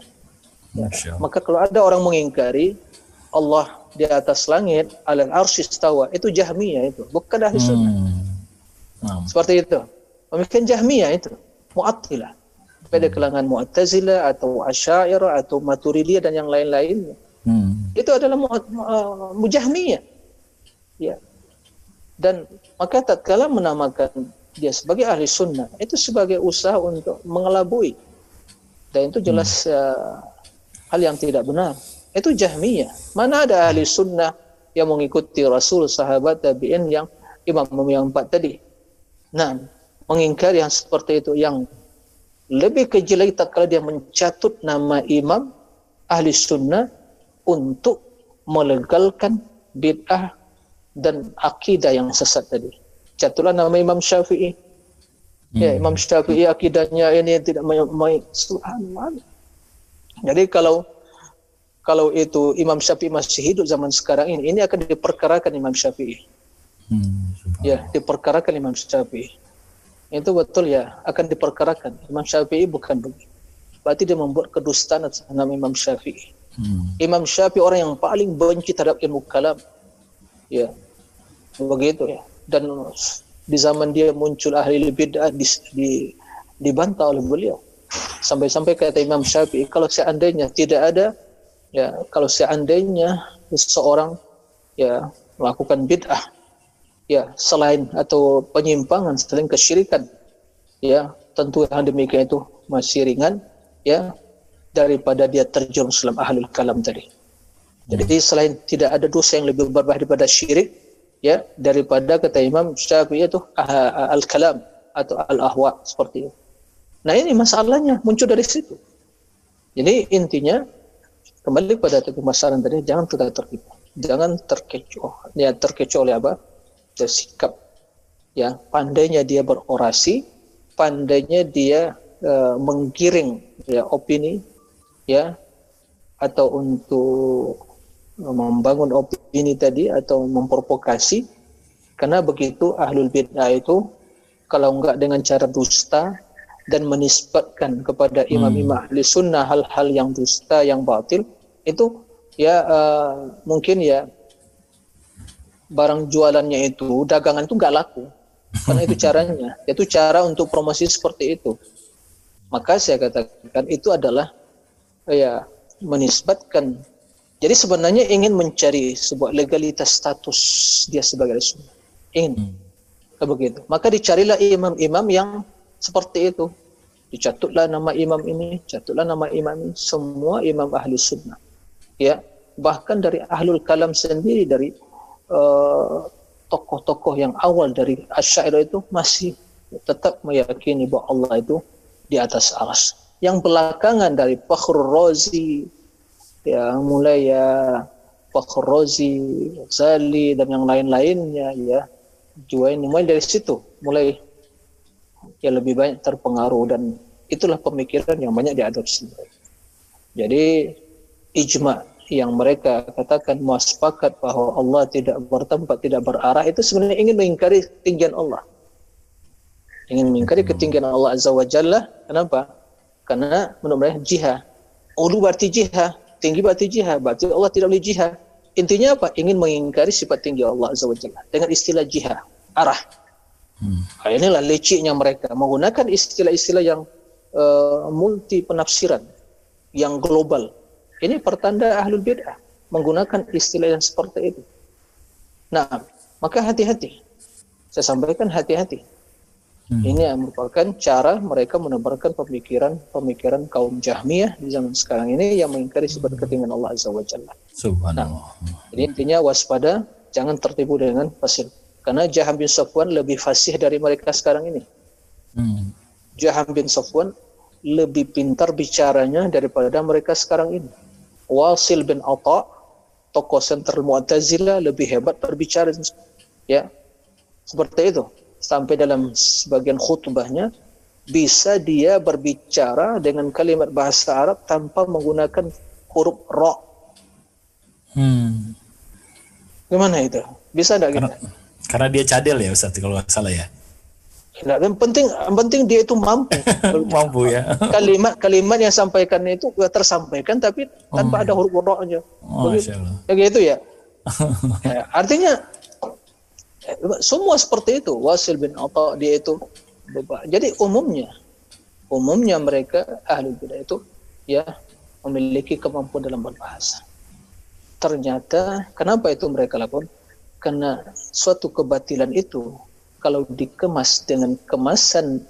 Ya. Maka kalau ada orang mengingkari Allah di atas langit, alal arsistawa, itu Jahmiyah itu, bukan ahli hmm. sunnah. Hmm. Seperti itu. Pemikiran Jahmiyah itu, Mu'attilah. Pada hmm. kelangan Mu'tazila atau Asyairah atau Maturidiyah dan yang lain-lainnya. Hmm. Itu adalah Mujahmiyah. Ya dan maka tatkala menamakan dia sebagai ahli sunnah itu sebagai usaha untuk mengelabui. Dan itu jelas hmm. uh, hal yang tidak benar. Itu jahmiyah. Mana ada ahli sunnah yang mengikuti rasul sahabat tabiin yang imam yang empat tadi? Nah mengingkari yang seperti itu yang lebih kecil lagi tatkala dia mencatut nama imam ahli sunnah untuk melegalkan bid'ah dan akidah yang sesat tadi. Jatuhlah nama Imam Syafi'i. Hmm. Ya, Imam Syafi'i akidahnya ini tidak main subhanallah. Jadi kalau kalau itu Imam Syafi'i masih hidup zaman sekarang ini, ini akan diperkarakan Imam Syafi'i. Hmm, ya, diperkarakan Imam Syafi'i. Itu betul ya, akan diperkarakan. Imam Syafi'i bukan begitu. Berarti dia membuat kedustaan atas nama Imam Syafi'i. Hmm. Imam Syafi'i orang yang paling benci terhadap ilmu kalam. Ya, begitu. Ya. Dan di zaman dia muncul ahli bid'ah di, di dibantah oleh beliau. Sampai-sampai kata Imam Syafi'i kalau seandainya tidak ada ya kalau seandainya seseorang ya melakukan bid'ah ya selain atau penyimpangan selain kesyirikan ya tentu yang demikian itu masih ringan ya daripada dia terjun dalam ahlul kalam tadi. Jadi selain tidak ada dosa yang lebih berbahaya daripada syirik, ya daripada kata Imam Syafi'i itu al-kalam atau al-ahwa seperti itu. Nah ini masalahnya muncul dari situ. Jadi intinya kembali pada pemasaran tadi jangan kita tertipu, jangan terkecoh, ya terkecoh oleh apa? Dari sikap, ya pandainya dia berorasi, pandainya dia uh, menggiring ya opini, ya atau untuk membangun opini tadi atau memprovokasi karena begitu ahlul bid'ah itu kalau enggak dengan cara dusta dan menisbatkan kepada imam-imam hmm. ahli sunnah hal-hal yang dusta yang batil itu ya uh, mungkin ya barang jualannya itu dagangan itu enggak laku karena itu caranya *laughs* itu cara untuk promosi seperti itu maka saya katakan itu adalah ya menisbatkan jadi sebenarnya ingin mencari sebuah legalitas status dia sebagai rasul. Ingin. Hmm. Begitu. Maka dicarilah imam-imam yang seperti itu. Dicatutlah nama imam ini, catutlah nama imam ini. Semua imam ahli sunnah. Ya, bahkan dari ahlul kalam sendiri dari uh, tokoh-tokoh yang awal dari asyairah itu masih tetap meyakini bahwa Allah itu di atas aras. Yang belakangan dari Fakhrul Razi, ya mulai ya Fakhrozi, Zali dan yang lain-lainnya ya Juwaini mulai dari situ mulai ya lebih banyak terpengaruh dan itulah pemikiran yang banyak diadopsi Jadi ijma yang mereka katakan muaspakat bahwa Allah tidak bertempat, tidak berarah itu sebenarnya ingin mengingkari ketinggian Allah. Ingin mengingkari ketinggian Allah Azza wa Jalla. Kenapa? Karena menurut mereka jihad. Ulu berarti jihad, tinggi berarti jihad, berarti Allah tidak boleh jihad. Intinya apa? Ingin mengingkari sifat tinggi Allah Azza wa Jalla dengan istilah jihad, arah. Hmm. Nah, inilah leciknya mereka menggunakan istilah-istilah yang uh, multi penafsiran, yang global. Ini pertanda ahlul bid'ah menggunakan istilah yang seperti itu. Nah, maka hati-hati. Saya sampaikan hati-hati. Hmm. Ini merupakan cara mereka menebarkan pemikiran-pemikiran kaum Jahmiyah di zaman sekarang ini yang mengingkari sifat ketinggian Allah Azza wa Jalla. Subhanallah. Nah, jadi intinya waspada, jangan tertipu dengan fasih. Karena Jaham bin Safwan lebih fasih dari mereka sekarang ini. Hmm. Jaham bin Safwan lebih pintar bicaranya daripada mereka sekarang ini. Wasil bin Atta, tokoh sentral Mu'tazilah lebih hebat berbicara. Ya, seperti itu sampai dalam sebagian khutbahnya bisa dia berbicara dengan kalimat bahasa Arab tanpa menggunakan huruf ro. Hmm. Gimana itu? Bisa enggak karena, gitu? Karena dia cadel ya Ustaz kalau nggak salah ya. Nah, yang penting yang penting dia itu mampu. *laughs* mampu ya. Kalimat-kalimat yang sampaikan itu tersampaikan tapi tanpa oh, ada huruf ro-nya. Oh, ya gitu ya. *laughs* ya. Artinya semua seperti itu. Wasil bin Atta dia itu jadi umumnya umumnya mereka ahli bidah itu ya memiliki kemampuan dalam berbahasa. Ternyata kenapa itu mereka lakukan? Karena suatu kebatilan itu kalau dikemas dengan kemasan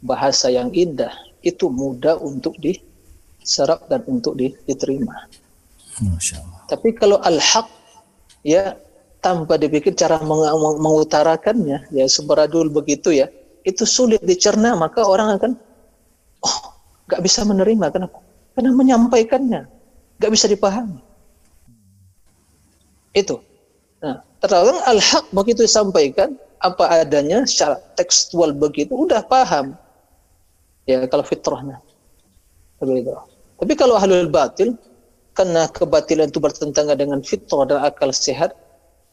bahasa yang indah itu mudah untuk diserap dan untuk diterima. Tapi kalau al-haq ya tanpa dipikir cara meng mengutarakannya. Ya sembaradul begitu ya. Itu sulit dicerna maka orang akan oh nggak bisa menerima. Kenapa? Karena menyampaikannya. Nggak bisa dipahami. Itu. Nah terlalu al-haq begitu disampaikan apa adanya secara tekstual begitu udah paham. Ya kalau fitrahnya. Begitu tapi kalau ahlul batil karena kebatilan itu bertentangan dengan fitrah dan akal sehat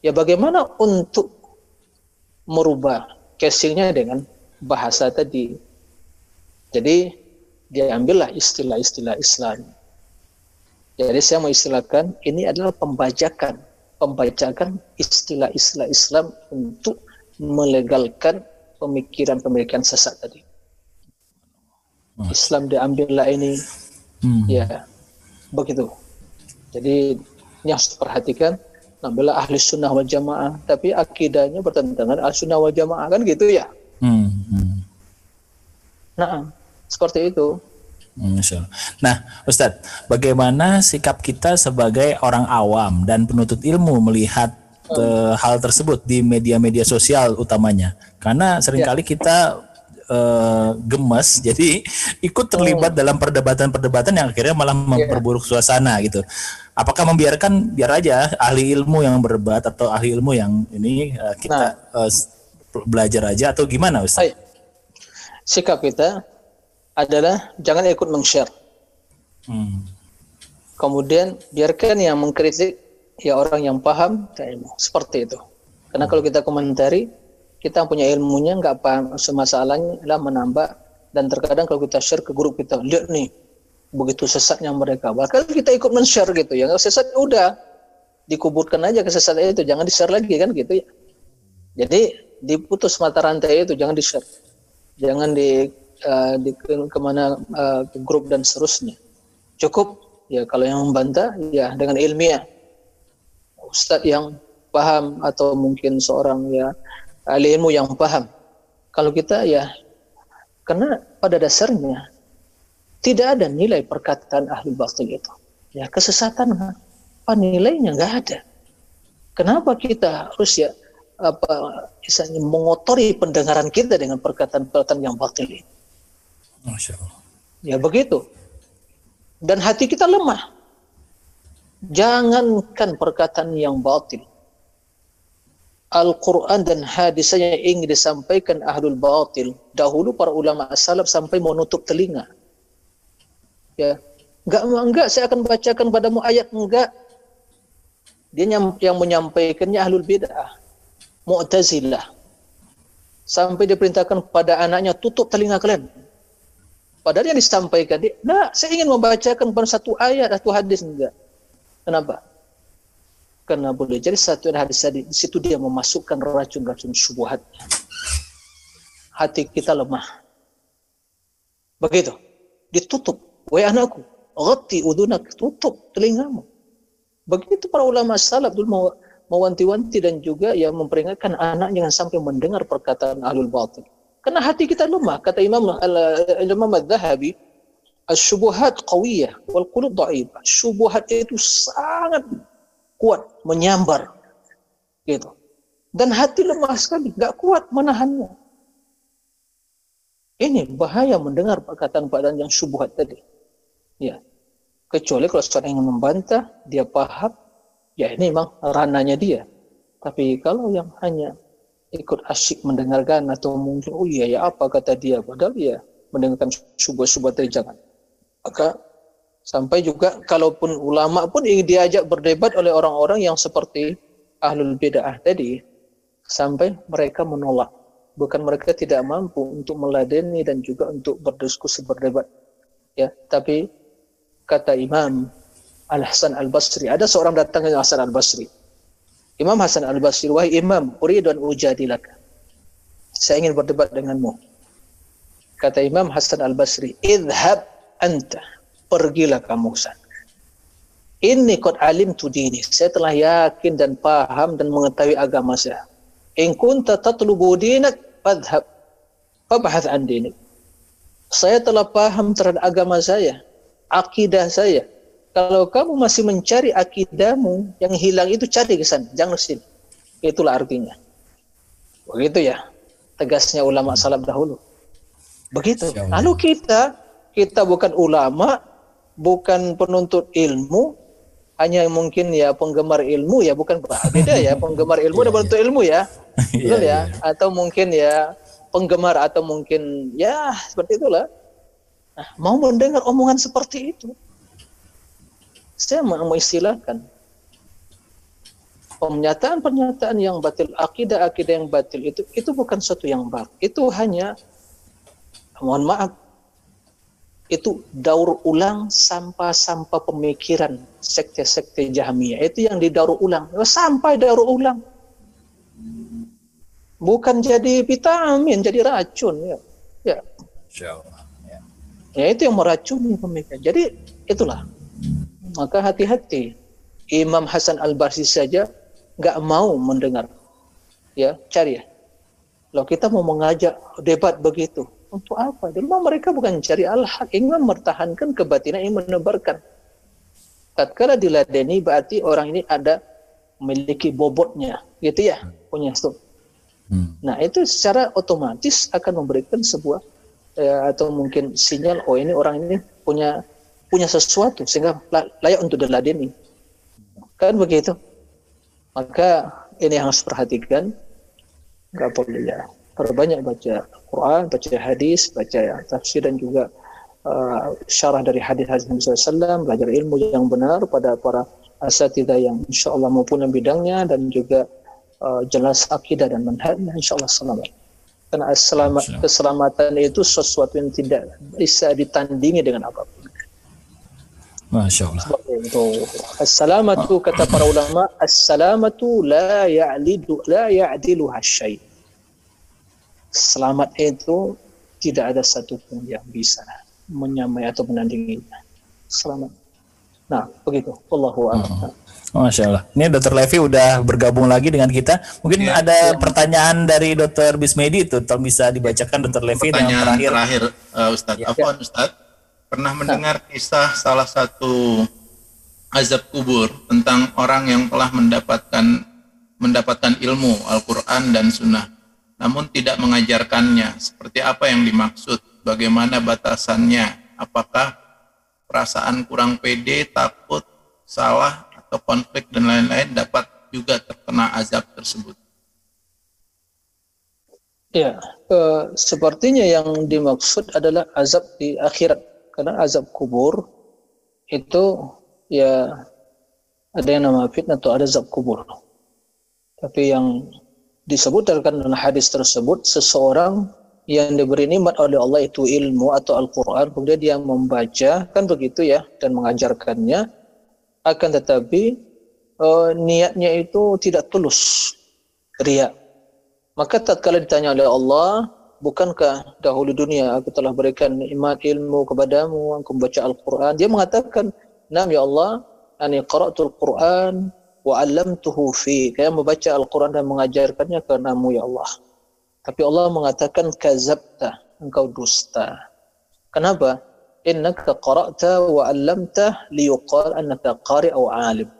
ya bagaimana untuk merubah casingnya dengan bahasa tadi. Jadi dia ambillah istilah-istilah Islam. Jadi saya mau istilahkan ini adalah pembajakan, pembajakan istilah-istilah Islam untuk melegalkan pemikiran-pemikiran sesat tadi. Islam diambillah ini, hmm. ya begitu. Jadi ini harus diperhatikan Nampaklah ahli sunnah wal jamaah, tapi akidahnya bertentangan ahli sunnah wal jamaah kan gitu ya. Hmm, hmm. Nah, seperti itu. Nah, Ustadz, bagaimana sikap kita sebagai orang awam dan penuntut ilmu melihat uh, hal tersebut di media-media sosial utamanya? Karena sering kali ya. kita uh, gemes, *laughs* jadi ikut terlibat oh. dalam perdebatan-perdebatan yang akhirnya malah ya. memperburuk suasana gitu apakah membiarkan biar aja ahli ilmu yang berdebat atau ahli ilmu yang ini uh, kita nah, uh, belajar aja atau gimana Ustaz? Sikap kita adalah jangan ikut meng-share. Hmm. Kemudian biarkan yang mengkritik ya orang yang paham ilmu seperti itu. Karena kalau kita komentari kita punya ilmunya nggak paham semasalahnya lah menambah dan terkadang kalau kita share ke grup kita lihat nih begitu sesatnya mereka. Bahkan kita ikut men-share gitu ya. Sesat udah dikuburkan aja kesesatan itu, jangan di-share lagi kan gitu ya. Jadi diputus mata rantai itu, jangan di-share. Jangan di, uh, di ke mana uh, grup dan seterusnya. Cukup ya kalau yang membantah ya dengan ilmiah. Ustadz yang paham atau mungkin seorang ya ahli ilmu yang paham. Kalau kita ya karena pada dasarnya tidak ada nilai perkataan ahli batil itu. Ya kesesatan apa nilainya nggak ada. Kenapa kita harus ya apa misalnya mengotori pendengaran kita dengan perkataan-perkataan yang batil ini? Masya Allah. Ya begitu. Dan hati kita lemah. Jangankan perkataan yang batil. Al-Quran dan hadisnya yang ingin disampaikan ahlul batil. Dahulu para ulama salaf sampai menutup telinga. Ya, enggak enggak saya akan bacakan padamu ayat enggak. Dia yang menyampaikannya ahlul bid'ah. Mu'tazilah. Sampai diperintahkan pada anaknya tutup telinga kalian. Padahal yang disampaikan dia, nah saya ingin membacakan pada satu ayat atau hadis enggak. Kenapa? Karena boleh jadi satu hadis tadi di situ dia memasukkan racun-racun syubhat. Hati kita lemah. Begitu. Ditutup. Wahai anakku, ghatti udunak, tutup telingamu. Begitu para ulama salaf dulu mewanti-wanti dan juga yang memperingatkan anak jangan sampai mendengar perkataan ahlul batil. Karena hati kita lemah. Kata Imam Imam Al-Zahabi, Asyubuhat qawiyah wal qulub da'if. Syubuhat itu sangat kuat, menyambar. Gitu. Dan hati lemah sekali, nggak kuat menahannya. Ini bahaya mendengar perkataan-perkataan yang syubuhat tadi. Ya. Kecuali kalau seorang yang membantah, dia paham, ya ini memang rananya dia. Tapi kalau yang hanya ikut asyik mendengarkan atau mungkin oh iya ya apa kata dia padahal ya mendengarkan subuh-subuh tadi jangan maka sampai juga kalaupun ulama pun diajak berdebat oleh orang-orang yang seperti ahlul bid'ah tadi sampai mereka menolak bukan mereka tidak mampu untuk meladeni dan juga untuk berdiskusi berdebat ya tapi kata Imam Al Hasan Al Basri ada seorang datang ke Hasan Al Basri Imam Hasan Al Basri wahai Imam uridu an ujadilaka saya ingin berdebat denganmu. Kata Imam Hasan Al Basri idhab anta pergilah kamu sana ini kot alim tu dini. Saya telah yakin dan paham dan mengetahui agama saya. In kunta tatlubu dinak fadhhab fabhath an dinik. Saya telah paham terhadap agama saya akidah saya kalau kamu masih mencari akidahmu yang hilang itu cari ke sana jangan sini. Itulah artinya. Begitu ya tegasnya ulama salaf dahulu. Begitu. Lalu kita kita bukan ulama, bukan penuntut ilmu, hanya mungkin ya penggemar ilmu ya, bukan beda ya *laughs* penggemar ilmu dan penuntut ilmu ya, *laughs* betul ya, atau mungkin ya penggemar atau mungkin ya seperti itulah. Nah, mau mendengar omongan seperti itu, saya mau istilahkan pernyataan-pernyataan yang batil, akidah-akidah yang batil itu itu bukan sesuatu yang baru. Itu hanya mohon maaf itu daur ulang sampah-sampah pemikiran sekte-sekte Jahmiyah. Itu yang didaur ulang. Sampai daur ulang. Bukan jadi vitamin jadi racun ya. Ya ya, itu yang meracuni pemikiran jadi itulah maka hati-hati Imam Hasan Al Basri saja nggak mau mendengar ya cari ya kalau kita mau mengajak debat begitu untuk apa? Memang mereka bukan cari al-haq, ingin mempertahankan kebatinan yang menebarkan. Tatkala diladeni berarti orang ini ada memiliki bobotnya, gitu ya, punya stok. Hmm. Nah itu secara otomatis akan memberikan sebuah ya, atau mungkin sinyal oh ini orang ini punya punya sesuatu sehingga layak untuk diladeni. Kan begitu. Maka ini yang harus perhatikan. Gak boleh ya perbanyak baca Quran, baca hadis, baca ya, tafsir dan juga uh, syarah dari hadis-hadis Nabi SAW, belajar ilmu yang benar pada para asatidah yang insya Allah mempunyai bidangnya dan juga uh, jelas akidah dan manhajnya insya Allah selamat. Karena selamat, keselamatan itu sesuatu yang tidak bisa ditandingi dengan apa pun. Masya Allah. Itu. Assalamatu kata para ulama, assalamatu la ya'lidu la ya'diluha syait selamat itu tidak ada satupun yang bisa menyamai atau menandinginya. Selamat. Nah, begitu. Allahu a'lam. Masya Allah. Ini Dokter Levi udah bergabung lagi dengan kita. Mungkin ya, ada ya. pertanyaan dari Dokter Bismedi itu, tolong bisa dibacakan Dokter Levi yang terakhir. terakhir uh, Ustadz. Ya. Afwan Ustadz, pernah mendengar kisah salah satu azab kubur tentang orang yang telah mendapatkan mendapatkan ilmu Al-Quran dan Sunnah namun tidak mengajarkannya. Seperti apa yang dimaksud? Bagaimana batasannya? Apakah perasaan kurang pede, takut, salah, atau konflik dan lain-lain dapat juga terkena azab tersebut. Ya, uh, sepertinya yang dimaksud adalah azab di akhirat. Karena azab kubur itu ya ada yang nama fitnah atau ada azab kubur. Tapi yang disebutkan dalam hadis tersebut seseorang yang diberi nikmat oleh Allah itu ilmu atau Al-Quran kemudian dia membaca kan begitu ya dan mengajarkannya akan tetapi uh, niatnya itu tidak tulus ria maka tatkala ditanya oleh Allah bukankah dahulu dunia aku telah berikan nikmat ilmu kepadamu engkau membaca Al-Quran dia mengatakan nam ya Allah ani qara'tul Quran wa 'allamtuhu fi kaya membaca Al-Qur'an dan mengajarkannya kepada-Mu ya Allah. Tapi Allah mengatakan kazabta, engkau dusta. Kenapa? Innaka qara'ta wa 'allamta liyuqal annaka qari' aw 'alim.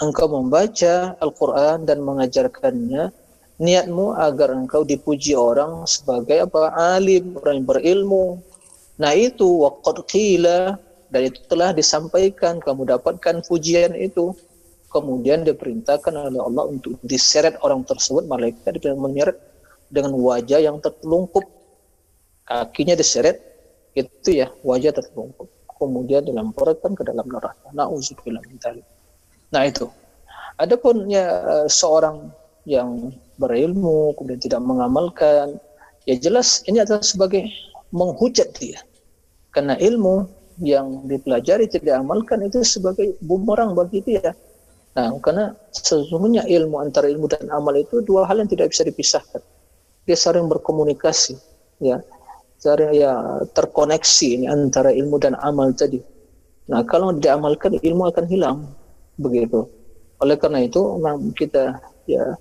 Engkau membaca Al-Qur'an dan mengajarkannya niatmu agar engkau dipuji orang sebagai apa? alim, orang yang berilmu. Nah itu waqad qila dan itu telah disampaikan kamu dapatkan pujian itu kemudian diperintahkan oleh Allah untuk diseret orang tersebut malaikat menyeret dengan wajah yang tertelungkup kakinya diseret itu ya wajah tertelungkup kemudian dilemparkan ke dalam neraka. Nauzubillah min nah itu. Adapun ya seorang yang berilmu kemudian tidak mengamalkan ya jelas ini adalah sebagai menghujat dia. Karena ilmu yang dipelajari tidak diamalkan itu sebagai bumerang bagi dia. Nah, karena sesungguhnya ilmu antara ilmu dan amal itu dua hal yang tidak bisa dipisahkan. Dia sering berkomunikasi, ya, sering ya terkoneksi ini antara ilmu dan amal tadi. Nah, kalau diamalkan ilmu akan hilang, begitu. Oleh karena itu, kita ya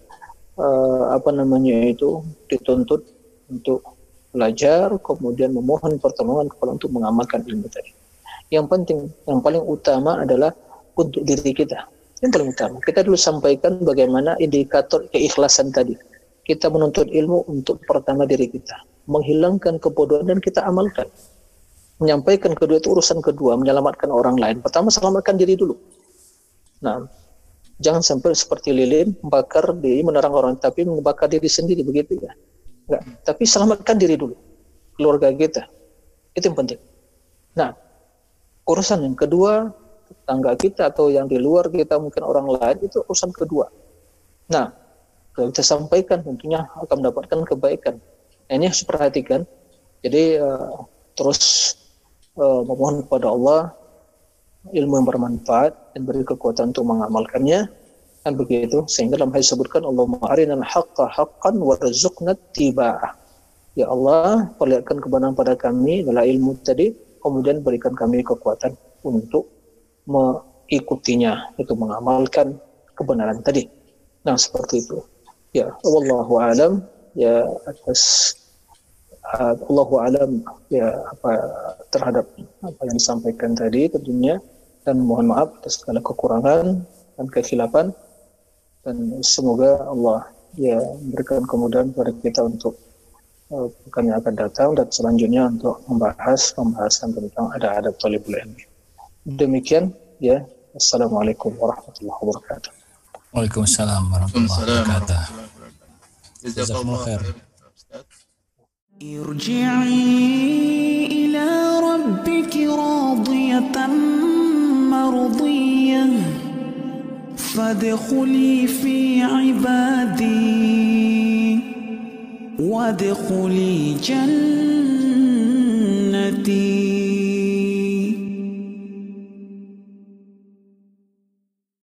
uh, apa namanya itu dituntut untuk belajar, kemudian memohon pertolongan kepada untuk mengamalkan ilmu tadi. Yang penting, yang paling utama adalah untuk diri kita yang paling utama. Kita dulu sampaikan bagaimana indikator keikhlasan tadi. Kita menuntut ilmu untuk pertama diri kita. Menghilangkan kebodohan dan kita amalkan. Menyampaikan kedua itu urusan kedua, menyelamatkan orang lain. Pertama selamatkan diri dulu. Nah, jangan sampai seperti lilin membakar diri, menerang orang, tapi membakar diri sendiri begitu ya. Enggak, tapi selamatkan diri dulu. Keluarga kita. Itu yang penting. Nah, urusan yang kedua tetangga kita atau yang di luar kita mungkin orang lain itu urusan kedua. Nah, kalau kita sampaikan tentunya akan mendapatkan kebaikan. Ini harus perhatikan. Jadi uh, terus uh, memohon kepada Allah ilmu yang bermanfaat dan beri kekuatan untuk mengamalkannya kan begitu sehingga dalam hadis disebutkan Allah arinal haqqa haqqan warzuqna tiba'ah ya Allah perlihatkan kebenaran pada kami adalah ilmu tadi kemudian berikan kami kekuatan untuk mengikutinya itu mengamalkan kebenaran tadi. Nah seperti itu. Ya, wallahu alam ya atas uh, Allahu alam ya apa terhadap apa yang disampaikan tadi tentunya dan mohon maaf atas segala kekurangan dan kekhilafan dan semoga Allah ya memberikan kemudahan kepada kita untuk uh, yang akan datang dan selanjutnya untuk membahas pembahasan tentang ada adab talibul ilmi. Demikian ya. Assalamualaikum warahmatullahi wabarakatuh. Waalaikumsalam warahmatullahi wabarakatuh. Jazakumullah khair. ارجعي إلى ربك راضية مرضية. فادخلي في عبادي. وادخلي جنتي.